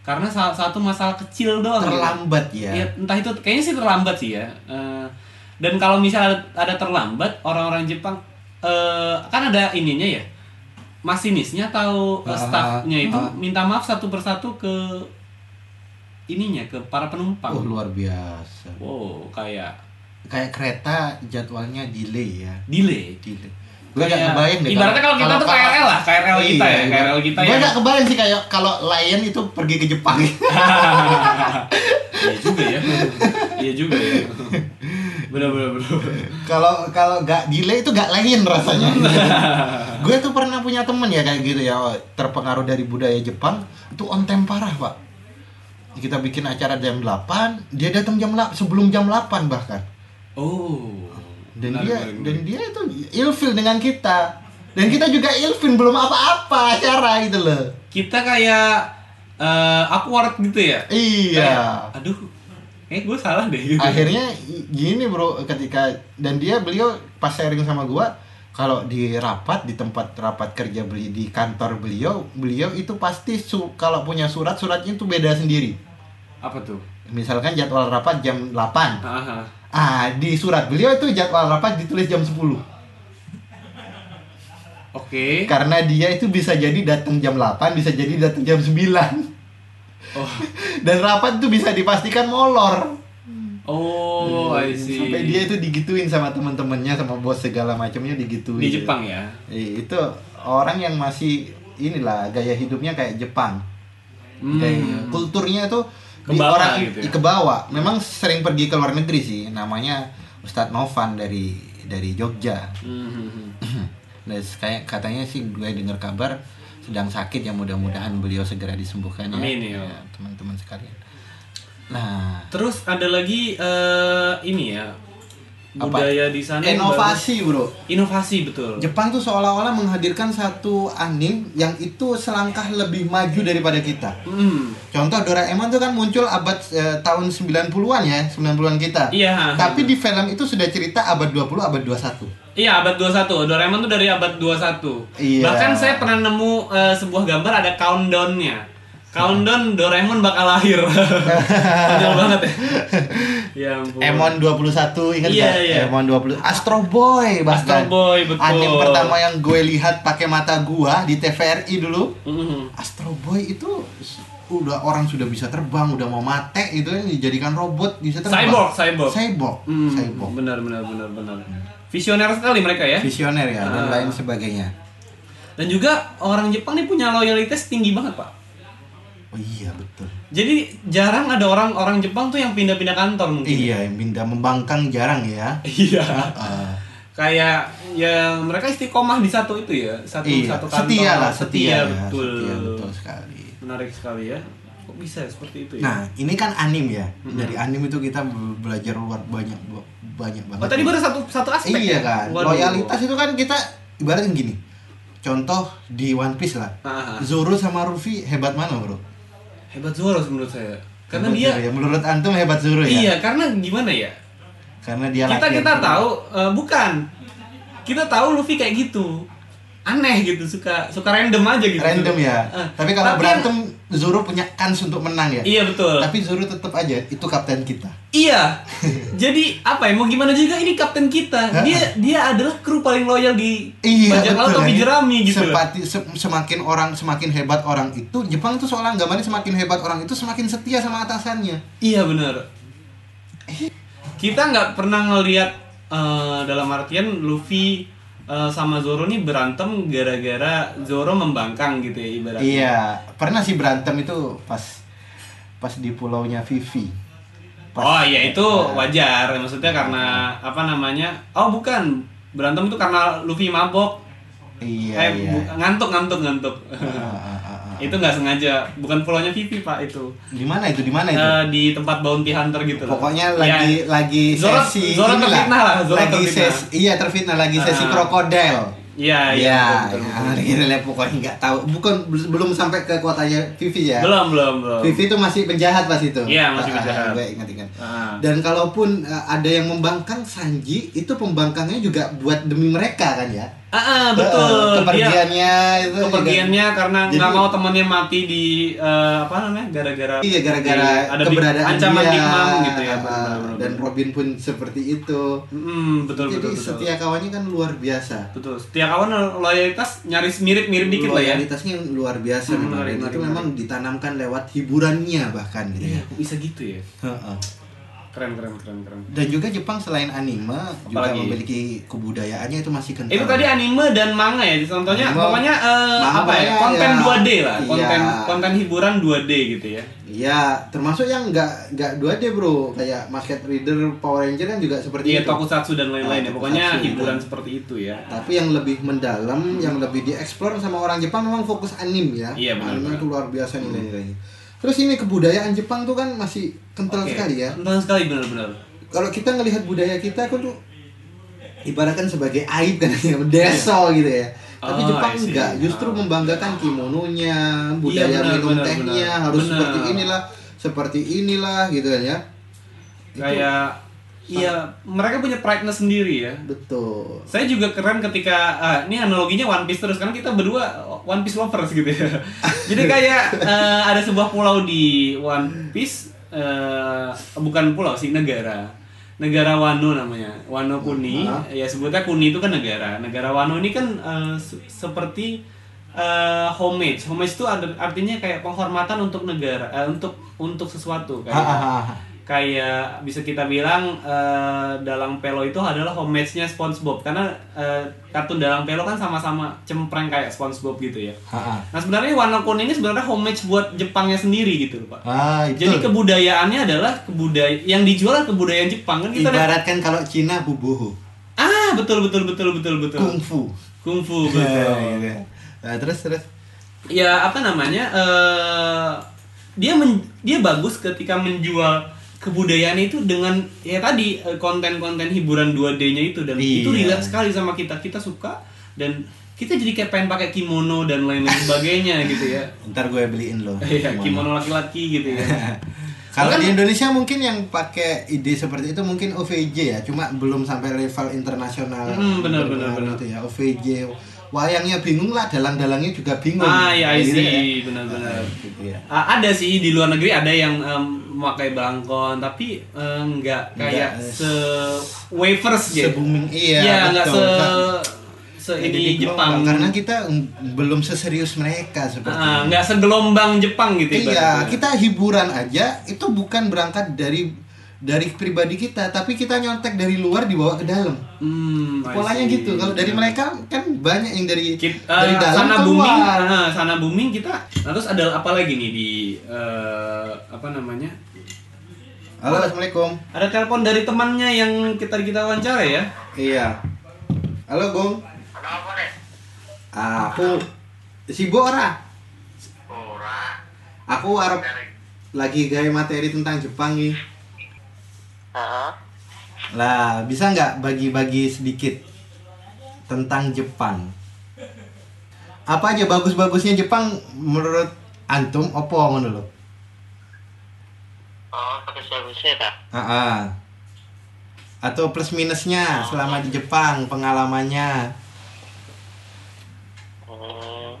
B: karena salah satu masalah kecil doang gitu.
A: Terlambat ya.
B: Ya, entah itu kayaknya sih terlambat sih ya Eh, dan kalau misalnya ada terlambat orang-orang Jepang eh, kan ada ininya ya masinisnya atau eh, staffnya itu
A: ah.
B: minta maaf satu persatu ke ininya ke para penumpang
A: Oh luar biasa.
B: wow kayak
A: Kayak kereta jadwalnya delay ya.
B: delay
A: Delay. Gue gak kebayang deh.
B: ibaratnya kalau kita tuh KRL lah, KRL kita ya, KRL kita
A: Gue
B: yang-
A: gak kebayang sih kayak kalau Lion itu pergi ke Jepang.
B: iya juga ya iya juga ya bener bener bener
A: Kalau kalau gak delay itu gak lain rasanya. gue tuh pernah punya temen ya kayak gitu ya oh, terpengaruh dari budaya Jepang itu on time parah pak. Kita bikin acara jam 8, dia datang jam 8 sebelum jam 8 bahkan.
B: Oh
A: Dan dia dan dia itu ilfil dengan kita. Dan kita juga ilfil belum apa-apa acara gitu loh.
B: kita kayak eh awkward gitu ya
A: Iya.
B: Kayak, aduh eh gue salah deh gitu
A: akhirnya gini bro ketika dan dia beliau pas sharing sama gua kalau di rapat di tempat rapat kerja beli di kantor beliau beliau itu pasti su, kalau punya surat suratnya itu beda sendiri
B: apa tuh
A: misalkan jadwal rapat jam 8
B: Aha.
A: Ah di surat beliau itu jadwal rapat ditulis jam 10
B: oke
A: karena dia itu bisa jadi datang jam 8 bisa jadi datang jam 9
B: Oh.
A: Dan rapat tuh bisa dipastikan molor.
B: Oh, I see.
A: Sampai dia itu digituin sama teman-temannya sama bos segala macamnya digituin.
B: di Jepang ya.
A: Itu orang yang masih inilah gaya hidupnya kayak Jepang.
B: Hmm.
A: Kayak kulturnya tuh di
B: Kebawa
A: orang
B: gitu ya?
A: ke bawah. Memang sering pergi ke luar negeri sih. Namanya Ustadz Novan dari dari Jogja.
B: Hmm.
A: Nah, kayak katanya sih gue dengar kabar sedang sakit ya mudah-mudahan beliau segera disembuhkan ya.
B: Amin, ya.
A: Ya, teman-teman sekalian. Nah,
B: Terus ada lagi eh, ini ya
A: Apa?
B: budaya di sana
A: inovasi, Bro.
B: inovasi betul.
A: Jepang tuh seolah-olah menghadirkan satu anim yang itu selangkah lebih maju daripada kita.
B: Hmm.
A: Contoh Doraemon tuh kan muncul abad eh, tahun 90-an ya, 90-an kita.
B: Iya.
A: Tapi di film itu sudah cerita abad 20, abad 21.
B: Iya abad 21. Doraemon tuh dari abad 21.
A: Iya.
B: Bahkan saya pernah nemu eh, sebuah gambar ada countdown-nya. Countdown Doraemon bakal lahir. Konyol banget ya. ya ampun.
A: Emon 21 ingat
B: Iya,
A: nggak?
B: iya.
A: Emon 20 Astro Boy bahkan.
B: Astro Boy, betul.
A: Anime pertama yang gue lihat pakai mata gua di TVRI dulu.
B: Mhm.
A: Astro Boy itu udah orang sudah bisa terbang, udah mau mate itu yang dijadikan robot bisa terbang.
B: Cyborg, cyborg.
A: Cyborg.
B: Hmm,
A: Cyborg.
B: Benar benar benar benar. Visioner sekali mereka ya.
A: Visioner ya dan
B: Ah.
A: lain sebagainya.
B: Dan juga orang Jepang nih punya loyalitas tinggi banget, Pak.
A: Oh iya betul.
B: Jadi jarang ada orang orang Jepang tuh yang pindah-pindah kantor mungkin.
A: Iya, yang pindah membangkang jarang ya.
B: Iya.
A: Heeh.
B: Kayak ya mereka istiqomah di satu itu ya, satu
A: iya,
B: satu kantor.
A: setia lah, setia, ya,
B: betul.
A: setia betul sekali.
B: Menarik sekali ya. Kok bisa seperti itu ya?
A: Nah, ini kan anim ya. Dari anim itu kita be- belajar luar banyak banyak banget.
B: oh, tadi baru satu satu aspek.
A: Iya
B: ya?
A: kan.
B: Waduh.
A: Loyalitas itu kan kita ibaratnya gini. Contoh di One Piece lah.
B: Ah, ah.
A: Zoro sama Luffy hebat mana, Bro?
B: Hebat Zoro menurut saya. Karena
A: Hebat
B: dia
A: Zoro ya. menurut antum hebat Zoro ya.
B: Iya, karena gimana ya?
A: Karena dia
B: kita
A: laki
B: kita tahu eh, bukan. Kita tahu Luffy kayak gitu. Aneh gitu, suka suka random aja gitu.
A: random ya.
B: Eh,
A: Tapi kalau
B: yang-
A: berantem Zoro punya kans untuk menang ya.
B: Iya betul.
A: Tapi Zoro tetap aja itu kapten kita.
B: Iya. Jadi apa ya? Mau gimana juga ini kapten kita. Dia dia adalah kru paling loyal di bajak laut topi jerami gitu.
A: Sepati, se- semakin orang semakin hebat orang itu Jepang tuh seolah gambarnya semakin hebat orang itu semakin setia sama atasannya.
B: Iya benar. Kita nggak pernah ngelihat eh, dalam artian Luffy eh, sama Zoro nih berantem gara-gara Zoro membangkang gitu ya ibaratnya.
A: Iya, pernah sih berantem itu pas pas di pulaunya Vivi. Pas-
B: Oh iya itu wajar. Maksudnya karena apa namanya? Oh bukan. Berantem itu karena Luffy mabok.
A: Iya,
B: eh
A: iya.
B: ngantuk ngantuk ngantuk.
A: Ah.
B: Itu nggak sengaja. Bukan pulaunya Vivi pak itu.
A: Di mana itu? Di mana itu?
B: Eh, di tempat bounty hunter gitu.
A: Pokoknya
B: Iya.
A: lagi lagi
B: Zoro-
A: sesi
B: Zoro
A: inilah.
B: terfitnah lah, Zoro
A: lagi
B: terfitnah.
A: sesi iya terfitnah lagi sesi
B: Ah.
A: krokodil.
B: Iya, iya.
A: Ya,
B: betul.
A: gila, pokoknya nggak tahu. Bukan bel- belum sampai ke kotanya Vivi ya.
B: Belum, belum, belum.
A: Vivi itu masih penjahat pas itu.
B: Iya, masih
A: Ah,
B: penjahat.
A: Gue ingat-ingat.
B: Ah.
A: Dan kalaupun uh, ada yang membangkang Sanji, itu pembangkangnya juga buat demi mereka kan ya.
B: Ah, ah,
A: Uh,
B: betul. Dia
A: kepergiannya itu juga-
B: kepergiannya karena
A: Jadi-
B: nggak mau temennya mati di eh, apa namanya gara-gara
A: Iya gara-gara
B: ada
A: keberadaan
B: ancaman
A: dia
B: Mom gitu ya benar,
A: dan. Robin pun seperti itu.
B: Hmm, betul
A: Jadi
B: betul betul.
A: setia kawannya kan luar biasa.
B: Betul. Setiap kawan loyalitas nyaris mirip-mirip dikit lah ya.
A: Loyalitasnya luar biasa
B: Hmm,
A: memang. itu memang ditanamkan lewat hiburannya bahkan gitu
B: Iya,
A: ya.
B: kok bisa gitu ya?
A: Heeh.
B: Keren keren keren keren.
A: Dan juga Jepang selain anime juga
B: Apalagi?
A: memiliki kebudayaannya itu masih kental.
B: Itu tadi anime dan manga ya, contohnya
A: Anime,
B: pokoknya
A: manga
B: apa ya?
A: ya,
B: Konten
A: ya.
B: 2D lah,
A: Iya.
B: konten konten hiburan 2D gitu ya.
A: Iya, termasuk yang nggak nggak 2D bro, kayak Masked Reader, Power Ranger kan juga seperti
B: Iya,
A: itu.
B: tokusatsu dan lain-lain
A: Ah,
B: ya. Pokoknya
A: tokusatsu,
B: hiburan
A: dan-
B: seperti itu ya.
A: Tapi yang lebih mendalam, yang lebih dieksplor sama orang Jepang memang fokus anim ya.
B: Iya, benar,
A: Anime
B: benar.
A: itu luar biasa nilai-nilainya. Terus ini kebudayaan Jepang tuh kan masih kental
B: Oke,
A: sekali ya.
B: Kental sekali benar-benar.
A: Kalau kita ngelihat budaya kita kan tuh ibaratkan sebagai aib kan ya, deso gitu ya. Tapi
B: Oh,
A: Jepang enggak, justru
B: Oh.
A: membanggakan kimononya, budaya
B: Iya, benar,
A: minum
B: benar,
A: tehnya
B: benar.
A: harus
B: Benar.
A: seperti inilah, seperti inilah gitu kan ya.
B: Kayak iya, mereka punya pride-nya sendiri ya.
A: betul.
B: Saya juga keren ketika ah, ini analoginya One Piece terus karena kita berdua One Piece lovers gitu ya. Jadi kayak eh, ada sebuah pulau di One Piece eh, bukan pulau sih negara. Negara Wano namanya. Wano Kuni.
A: Ah.
B: Ya sebutnya Kuni itu kan negara. Negara Wano ini kan se- seperti eh, homage. Homage itu artinya kayak penghormatan untuk negara, eh, untuk untuk sesuatu kayak. Kayak bisa kita bilang eh, Dalang Pelo itu adalah homage-nya SpongeBob karena eh, kartun Dalang Pelo kan sama-sama cempreng kayak SpongeBob gitu ya.
A: Ah, ah.
B: Nah sebenarnya warna kuning ini sebenarnya homage buat Jepangnya sendiri gitu loh pak.
A: Ah, itu.
B: Jadi kebudayaannya adalah kebudaya yang dijual kebudayaan Jepang kan kita
A: ibaratkan kalau Cina bubuhu,
B: ah betul betul betul betul betul
A: kungfu.
B: kungfu betul.
A: Iya. Nah, terus terus.
B: ya apa namanya eh dia men- dia bagus ketika menjual kebudayaan itu dengan ya tadi eh, konten-konten hiburan 2D-nya itu dan itu
A: Iya.
B: relate sekali sama kita kita suka dan kita jadi kayak pengen pakai kimono dan lain-lain sebagainya gitu ya
A: Ntar gue beliin lo.
B: Iya, kimono laki-laki gitu ya.
A: Kalau di Indonesia mungkin yang pakai ide seperti itu mungkin OVJ ya, cuma belum sampai level internasional.
B: Hmm, benar, benar, benar.
A: Itu ya OVJ. Wayangnya bingung lah, dalang-dalangnya juga bingung.
B: Ah, iya,
A: Gitu ya.
B: Benar-benar.
A: Ah, gitu ya.
B: Ah, ada sih di luar negeri ada yang em, memakai belangkon tapi eh, nggak kayak
A: Nggak, eh,
B: se wafers gitu.
A: Iya,
B: Iya, se
A: betul.
B: se
A: Jadi
B: ini Jepang.
A: karena kita belum seserius mereka seperti
B: Ah,
A: itu.
B: nggak segelombang Jepang gitu
A: Iya, kita hiburan aja itu bukan berangkat dari dari pribadi kita, tapi kita nyontek dari luar dibawa ke dalam.
B: Hmm,
A: Polanya gitu. Kalau dari mereka kan banyak yang dari
B: Kit-
A: dari
B: eh,
A: dalam
B: sana
A: keluar.
B: booming, nah, sana booming kita. Terus ada apa lagi nih di eh, apa namanya?
A: Halo, assalamualaikum.
B: Ada telepon dari temannya yang kita kita wawancara ya.
A: Iya. Halo, Gong.
C: Kenapa nih?
A: Aku sibuk ora?
C: Ora.
A: Aku arep lagi gaya materi tentang Jepang nih.
C: Heeh.
A: Lah, bisa nggak bagi-bagi sedikit tentang Jepang? Apa aja bagus-bagusnya Jepang menurut antum opo ngono lho?
C: Oh, bagus-bagusnya tak?
A: Ah, ah. Atau plus minusnya selama di Jepang pengalamannya.
C: Hmm.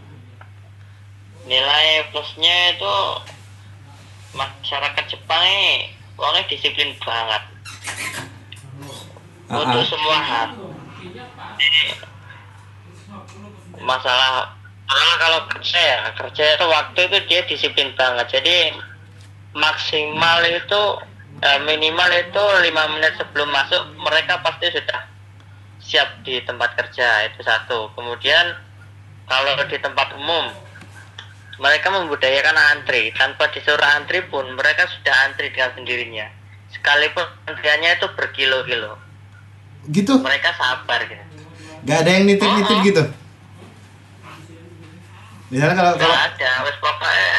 C: Nilai plusnya itu masyarakat Jepang ini orangnya disiplin banget
A: Ah,
C: untuk
A: ah.
C: semua hal. Masalah masalah kalau kerja ya kerja itu waktu itu dia disiplin banget. Jadi maksimal itu eh, minimal itu lima menit sebelum masuk mereka pasti sudah siap di tempat kerja itu satu. Kemudian kalau di tempat umum mereka membudayakan antri tanpa disuruh antri pun mereka sudah antri dengan sendirinya sekalipun antriannya itu berkilo-kilo
A: Gitu.
C: mereka sabar gitu
A: Gak ada yang nitip-nitip
C: oh.
A: gitu. Misalnya kalau kalau
C: nggak ada wes pokoknya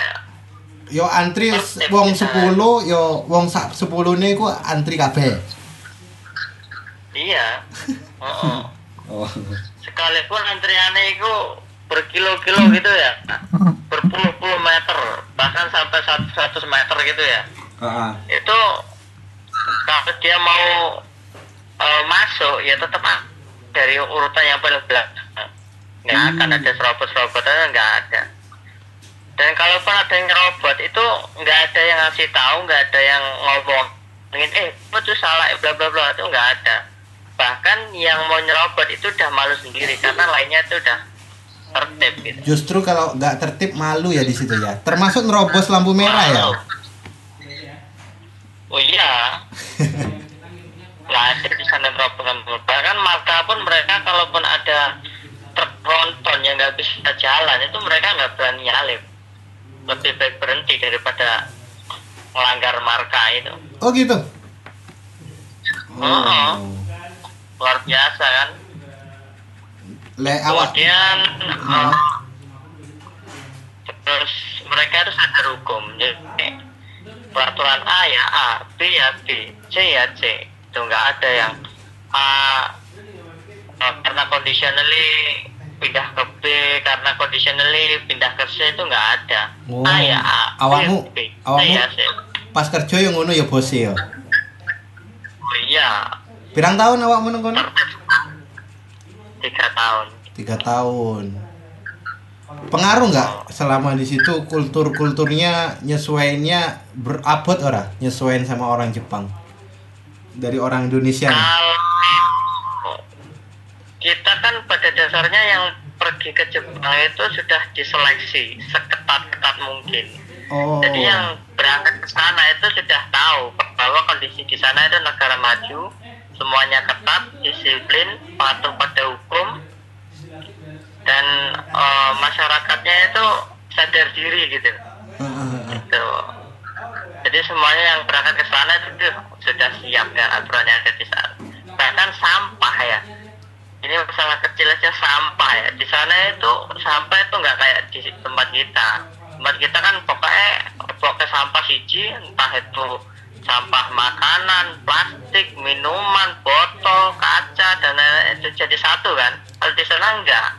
A: yo antri wong
C: kita.
A: 10 yo wong sak 10 ne ku antri kabeh.
C: iya Oh,
A: Oh.
C: sekalipun antriannya itu berkilo-kilo gitu ya berpuluh-puluh meter bahkan sampai 100 meter gitu ya
A: Heeh.
C: itu kalau dia mau eh, masuk ya tetap ah, dari urutan yang paling belakang nggak akan ada serobot-serobotan nggak ada dan kalaupun ada yang robot itu nggak ada yang ngasih tahu nggak ada yang ngomong ingin eh apa tuh salah bla bla bla itu nggak ada bahkan yang mau nyerobot itu udah malu sendiri karena lainnya itu udah tertib gitu
A: Justru kalau nggak tertib malu ya di situ ya. Termasuk nerobos lampu merah ya.
C: Oh iya. Nggak ada di sana terobosan Bahkan marka pun mereka kalaupun ada truk tronton yang nggak bisa jalan itu mereka nggak berani nyalip. Lebih baik berhenti daripada melanggar marka itu.
A: Oh gitu.
C: Oh. Luar biasa kan.
A: Le awak.
C: Kemudian
A: Hmm.
C: eh, terus mereka itu sadar hukum. Jadi peraturan A ya A, B ya B, C ya C. Itu nggak ada yang A karena conditionally pindah ke B, karena conditionally pindah ke C itu nggak ada.
A: Oh.
C: A ya A, B
A: Awakmu-
C: ya B, C
A: awakmu-
C: ya.
A: Pas kerja yang ngono ya bos ya.
C: Oh iya,
A: Pirang tahun awak ngono kono?
C: tiga tahun.
A: Tiga tahun. Pengaruh nggak selama di situ kultur-kulturnya nyesuainya berabot ora? Nyesuaiin sama orang Jepang dari orang Indonesia.
C: Kalau kita kan pada dasarnya yang pergi ke Jepang itu sudah diseleksi seketat-ketat mungkin.
A: Oh.
C: Jadi yang berangkat ke sana itu sudah tahu bahwa kondisi di sana itu negara maju, semuanya ketat, disiplin, patuh pada hukum, dan eh, masyarakatnya itu sadar diri gitu. Gitu. Jadi semuanya yang berangkat ke sana itu sudah siap dengan aturan yang ada di sana. Bahkan sampah ya. Ini masalah kecil aja sampah ya. Di sana itu sampah itu nggak kayak di tempat kita. Tempat kita kan pokoknya pokoknya sampah siji, entah itu sampah makanan, plastik, minuman, botol, kaca dan lain-lain itu jadi satu kan. Kalau di sana enggak.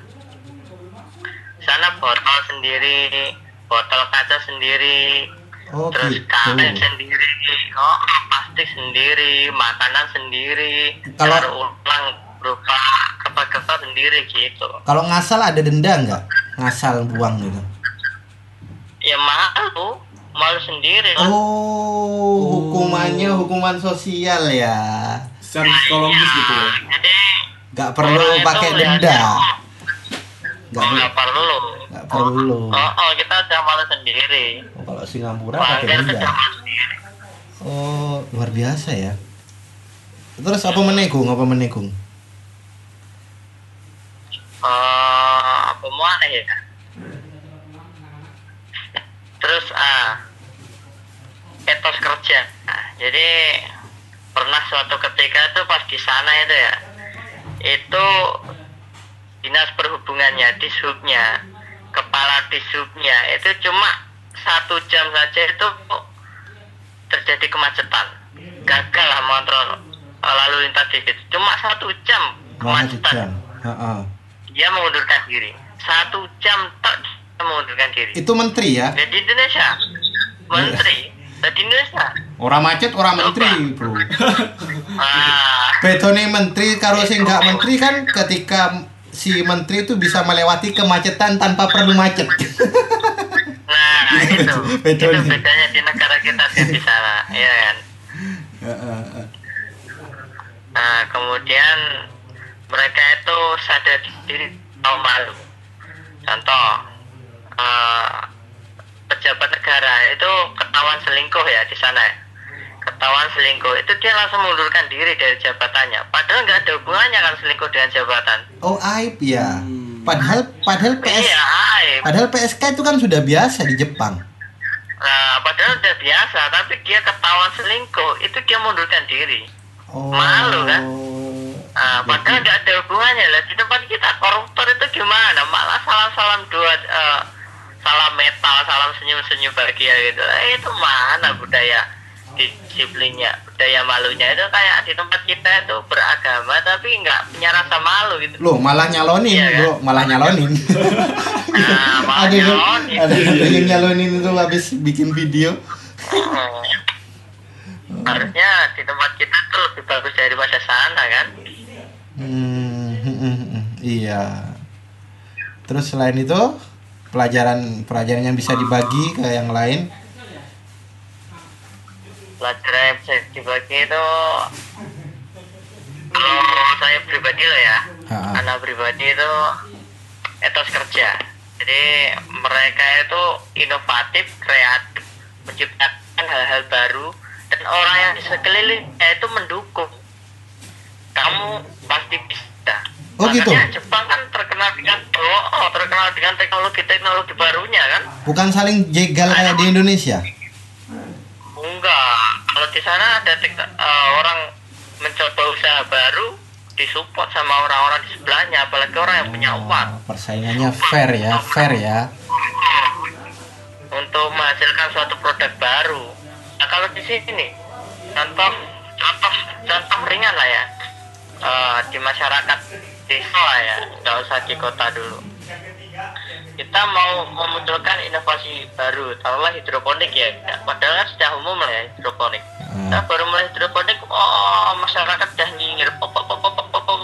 C: Di sana botol sendiri, botol kaca sendiri,
A: Oh
C: terus
A: gitu.
C: karet sendiri, oh, plastik sendiri, makanan sendiri,
A: Kalau-
C: ulang berupa kertas-kertas sendiri gitu.
A: Kalau ngasal ada denda nggak? Ngasal buang gitu.
C: Ya malu, malu sendiri kan.
A: Oh, hukumannya hukuman sosial ya.
B: Secara psikologis gitu ya.
C: Jadi
A: Nggak perlu pakai denda.
C: oh,
A: Nggak perlu.
C: nggak perlu.
A: Nggak perlu.
C: Oh, oh, kita udah malu sendiri.
A: Oh, kalau Singapura pakai denda. Oh, luar biasa ya. Terus apa menekung? Apa menekung?
C: Eh, apa mau aneh ya? Terus ah etos kerja. Nah, jadi pernah suatu ketika itu pas di sana itu ya, itu dinas perhubungannya, disubnya, kepala disubnya itu cuma satu jam saja itu terjadi kemacetan, gagal lah eh, lalu lintas di situ. Cuma satu jam kemacetan
A: jam. Ha-ha.
C: Dia mengundurkan diri. Satu jam tak mengundurkan diri.
A: Itu menteri ya?
C: jadi Indonesia. Menteri. Jadi Indonesia.
A: Orang macet, orang menteri, bro.
C: ah.
A: Bedone menteri karo sing nggak menteri kan ketika si menteri itu bisa melewati kemacetan tanpa perlu macet.
C: nah itu itu.
A: Bedanya.
C: di negara kita dan di sana ya kan? Nah kemudian mereka itu sadar diri tahu malu contoh eh, pejabat negara itu ketahuan selingkuh ya di sana ya. ketahuan selingkuh itu dia langsung mengundurkan diri dari jabatannya padahal nggak ada hubungannya kan selingkuh dengan jabatan
A: Oh aib ya. Padahal padahal PS
C: iya aib.
A: padahal PSK itu kan sudah biasa di Jepang.
C: nah padahal udah biasa tapi dia ketahuan selingkuh itu dia mundurkan diri
A: Oh.
C: Malu, kan? Nah, padahal nggak ada hubungannya lah. Di tempat kita koruptor itu gimana? Malah salam-salam dua eh, salam metal salam senyum-senyum bahagia gitu. Eh, itu mana budaya disiplinnya budaya malunya? Itu kayak di tempat kita itu beragama tapi nggak punya rasa malu gitu.
A: Loh, malah nyalonin,
C: Iya, kan?
A: bro, malah nyalonin.
C: nah
A: ada yang,
C: makanya
A: ada, ada yang nyalonin itu habis bikin video.
C: harusnya di tempat kita tuh lebih bagus sana
A: iya. Terus selain itu pelajaran pelajaran yang bisa dibagi ke yang lain.
C: pelajaran yang bisa dibagi itu kalau saya pribadi loh ya
A: Ha.
C: anak pribadi itu etos kerja jadi mereka itu inovatif kreatif menciptakan hal-hal baru dan orang yang di sekelilingnya itu mendukung kamu pasti bisa
A: Oh, gitu?
C: Makanya Jepang kan terkenal dengan oh, terkenal dengan teknologi teknologi barunya kan
A: Bukan saling jegal kayak di Indonesia.
C: Enggak, kalau di sana ada tek- eh, orang mencoba usaha baru disupport sama orang-orang di sebelahnya, apalagi orang yang punya uang
A: Oh, persaingannya fair ya, fair ya.
C: untuk menghasilkan suatu produk baru. Nah kalau di sini, contoh contoh contoh ringan lah ya Eh, di masyarakat desa lah ya, nggak usah di kota dulu. Kita mau memunculkan inovasi baru, taruhlah hidroponik ya. Padahal kan sudah umum lah ya hidroponik.
A: Hmm.
C: Kita baru mulai hidroponik, oh masyarakat udah nyinyir, pop pop pop pop pop.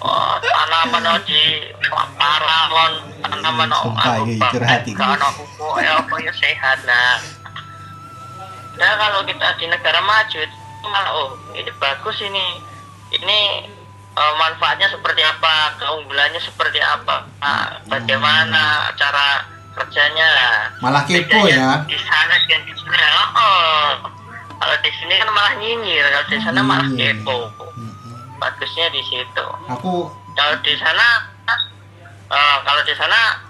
C: Oh, tanaman oh, di paralon, tanaman oh, aku
A: curhat
C: kalau kok ya apa ya sehat nah. Nah kalau kita di negara maju itu malah oh ini bagus ini, ini eh, manfaatnya seperti apa, keunggulannya seperti apa, nah, bagaimana cara kerjanya.
A: Malah kepo ya.
C: Di sana dan di sini. Oh, oh. Kalau di sini kan malah nyinyir, kalau di sana malah
A: Nyinyir.
C: kepo.
A: Mm-mm.
C: Bagusnya di situ.
A: Aku
C: Kalau di sana, eh, kalau di sana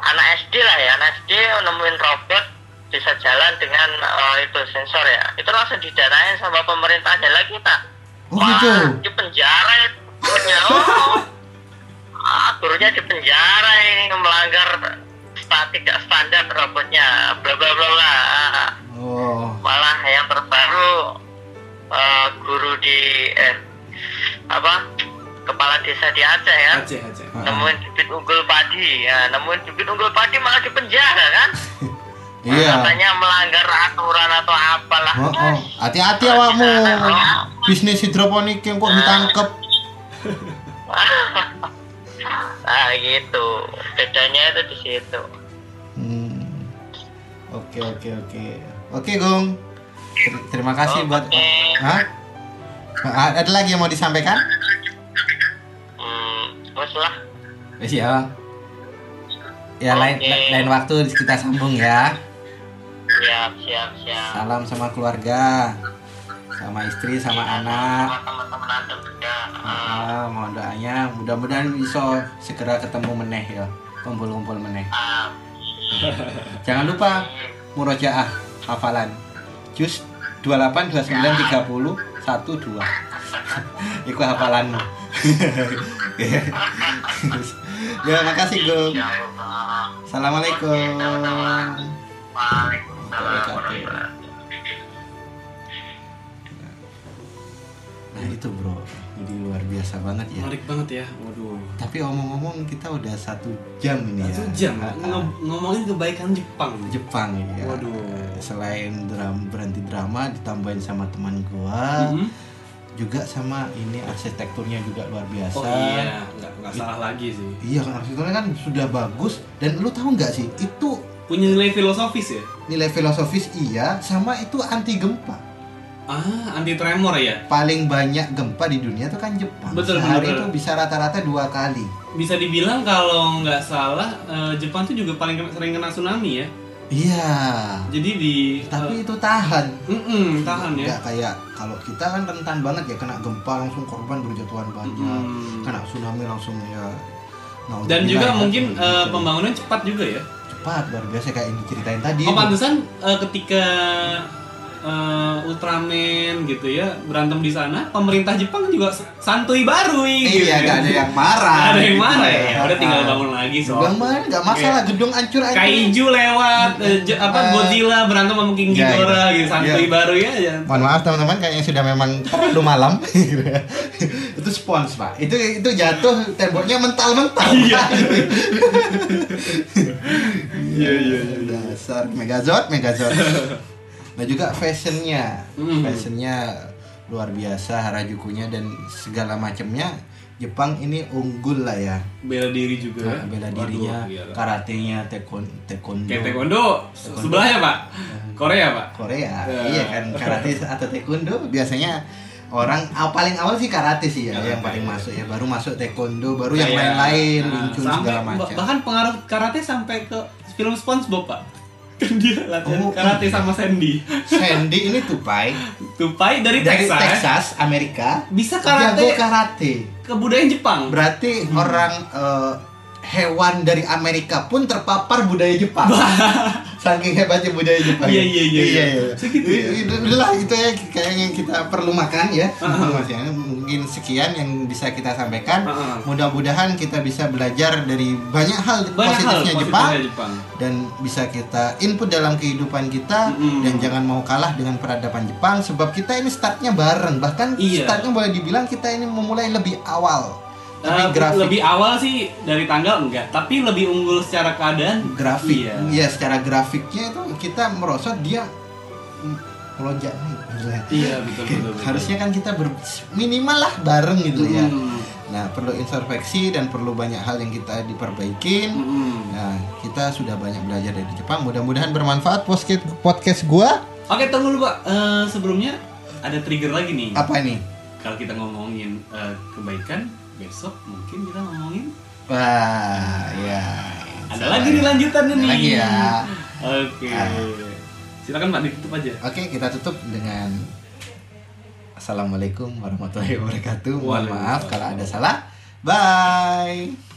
C: anak SD lah ya, anak SD nemuin robot bisa jalan dengan eh, itu sensor ya. Itu langsung didanain sama pemerintahnya lagi kita.
A: Oh, gitu?
C: di penjara itu gurunya. Oh. Ah, gurunya di penjara ini melanggar tidak standar robotnya, bla bla bla bla.
A: oh
C: Malah yang terbaru eh, guru di eh, apa kepala desa di Aceh ya
B: Aceh Aceh
A: Ah.
C: nemuin bibit unggul padi ya nemuin bibit unggul padi malah di penjara kan
A: iya.
C: katanya melanggar aturan atau apalah
A: Oh, oh. Hati-hati awakmu.
C: oh.
A: Bisnis hidroponik yang kok ditangkep.
C: nah gitu bedanya itu di situ
A: Hmm. Oke oke oke. Oke Gong. Ter- terima kasih buat.
C: Oke.
A: Hah? Ah, Ada lagi yang mau disampaikan?
C: hmm, lah
A: Iya. Ya lain
C: Oke.
A: lain waktu kita sambung ya.
C: siap siap siap
A: Salam sama keluarga, sama istri, sama anak.
C: sama teman-teman anda juga
A: Ah, mohon doanya, mudah-mudahan bisa segera ketemu meneh ya, kumpul-kumpul meneh.
C: Ah,
A: Jangan lupa murojaah hafalan. Jus 28 29 30 12. Iku hafalanmu. ya, makasih,
C: ya Allah
A: Assalamualaikum.
C: Waalaikumsalam
A: Nah, itu, Bro. Jadi luar biasa banget ya.
B: menarik banget ya waduh
A: Tapi omong-omong kita udah satu jam ini ya.
B: satu jam
A: Ah, ah.
B: Ngo- ngomongin kebaikan Jepang
A: Jepang ya.
B: Waduh.
A: Selain drama berhenti drama ditambahin sama teman gua,
B: Mhm.
A: juga sama ini arsitekturnya juga luar biasa.
B: oh iya nggak nggak salah lagi sih
A: Iya kan arsitekturnya kan sudah bagus dan lu tahu nggak sih itu
B: punya nilai filosofis ya
A: nilai filosofis iya sama itu anti gempa.
B: Ah anti tremor ya
A: Paling banyak gempa di dunia itu kan Jepang.
B: Betul,
A: Sehari
B: betul,
A: itu bisa rata-rata dua kali.
B: bisa dibilang kalau nggak salah eh, Jepang tuh juga paling kena- sering kena tsunami ya
A: Iya.
B: jadi di
A: Tapi itu tahan.
B: eh, mm-mm, tahan ya
A: Nggak kayak kalau kita kan rentan banget ya kena gempa langsung korban berjatuhan banyak.
B: Mm.
A: Kena tsunami langsung ya. Nah,
B: dan juga mungkin eh, pembangunan cepat juga ya
A: cepat luar biasa kayak yang diceritain tadi.
B: oh pantesan eh, ketika eh, Ultraman gitu ya berantem di sana pemerintah Jepang juga santuy baru gitu
A: Iya,
B: ya.
A: gak ada yang marah.
B: Nggak ada yang
A: gitu
B: marah ya.
A: ya.
B: Udah tinggal
A: Ah.
B: bangun lagi so.
A: Bang mana nggak masalah gedung hancur aja.
B: Kaiju lewat, eh, J- apa
A: Eh,
B: Godzilla berantem sama King
A: iya,
B: Ghidorah
A: iya.
B: gitu, santuy
A: Iya.
B: baru ya aja.
A: Mohon maaf teman-teman kayaknya sudah memang terlalu malam. itu spons pak. Itu itu jatuh temboknya mental-mental.
B: Iya.
A: Iya iya Dasar Megazord Megazord. Nah juga fashionnya,
B: Hmm.
A: fashionnya luar biasa Harajukunya dan segala macamnya. Jepang ini unggul lah ya.
B: Bela diri juga.
A: Nah, bela
B: Waduh,
A: dirinya,
B: gila.
A: karatenya, tekon, taekwondo.
B: Kayak taekwondo, se- sebelahnya pak, Korea pak.
A: Korea.
B: Ya.
A: Iya kan karate atau taekwondo biasanya orang ah, paling awal sih karate sih ya
B: Karate,
A: yang paling
B: ya.
A: masuk ya baru masuk taekwondo baru yang
B: Kayak,
A: lain-lain
B: nah,
A: Wing Chun
B: sampai-
A: segala macam.
B: Bahkan pengaruh karate sampai ke film SpongeBob pak. Dia latihan
A: Oh,
B: karate sama Sandy.
A: Sandy ini tupai
B: Tupai dari,
A: dari
B: Texas,
A: Texas, Amerika.
B: bisa
A: Jago
B: karate
A: karate.
B: kebudayaan Jepang.
A: Berarti orang eh, hewan dari Amerika pun terpapar budaya Jepang. Saking hebatnya budaya Jepang.
B: Iya, iya, iya, iya. Segitu ya?
A: Itu Udahlah itu ya kayak yang kita perlu makan ya.
B: Ah, ah.
A: Ya. Mungkin sekian yang bisa kita sampaikan.
B: Ah, ah.
A: Mudah-mudahan kita bisa belajar dari banyak hal
B: Banyak hal
A: positifnya
B: positifnya
A: Jepang
B: Jepang.
A: dan bisa kita input dalam kehidupan kita
B: Mm-mm.
A: dan jangan mau kalah dengan peradaban Jepang sebab kita ini startnya bareng bahkan
B: Iya.
A: startnya boleh dibilang kita ini memulai lebih awal Tapi grafik
B: lebih awal sih dari tanggal enggak, tapi lebih unggul secara keadaan.
A: grafik
B: Iya.
A: ya secara grafiknya itu kita merosot dia melonjak naik gila.
B: Iya betul betul. betul.
A: harusnya kan kita ber, minimal lah bareng gitu ya
B: Hmm.
A: nah perlu introspeksi dan perlu banyak hal yang kita diperbaikin
B: Hmm.
A: nah kita sudah banyak belajar dari Jepang mudah-mudahan bermanfaat podcast podcast gua
B: Oke tunggu dulu pak. Eh, sebelumnya ada trigger lagi nih.
A: apa ini
B: kalau kita ngomongin eh, kebaikan besok mungkin kita ngomongin
A: Wah, ya.
B: ada lagi nih lanjutannya nih
A: lagi ya.
B: oke
A: Ah.
B: silakan pak ditutup aja
A: Oke, kita tutup dengan Assalamualaikum warahmatullahi wabarakatuh. Mohon maaf kalau ada salah. Bye.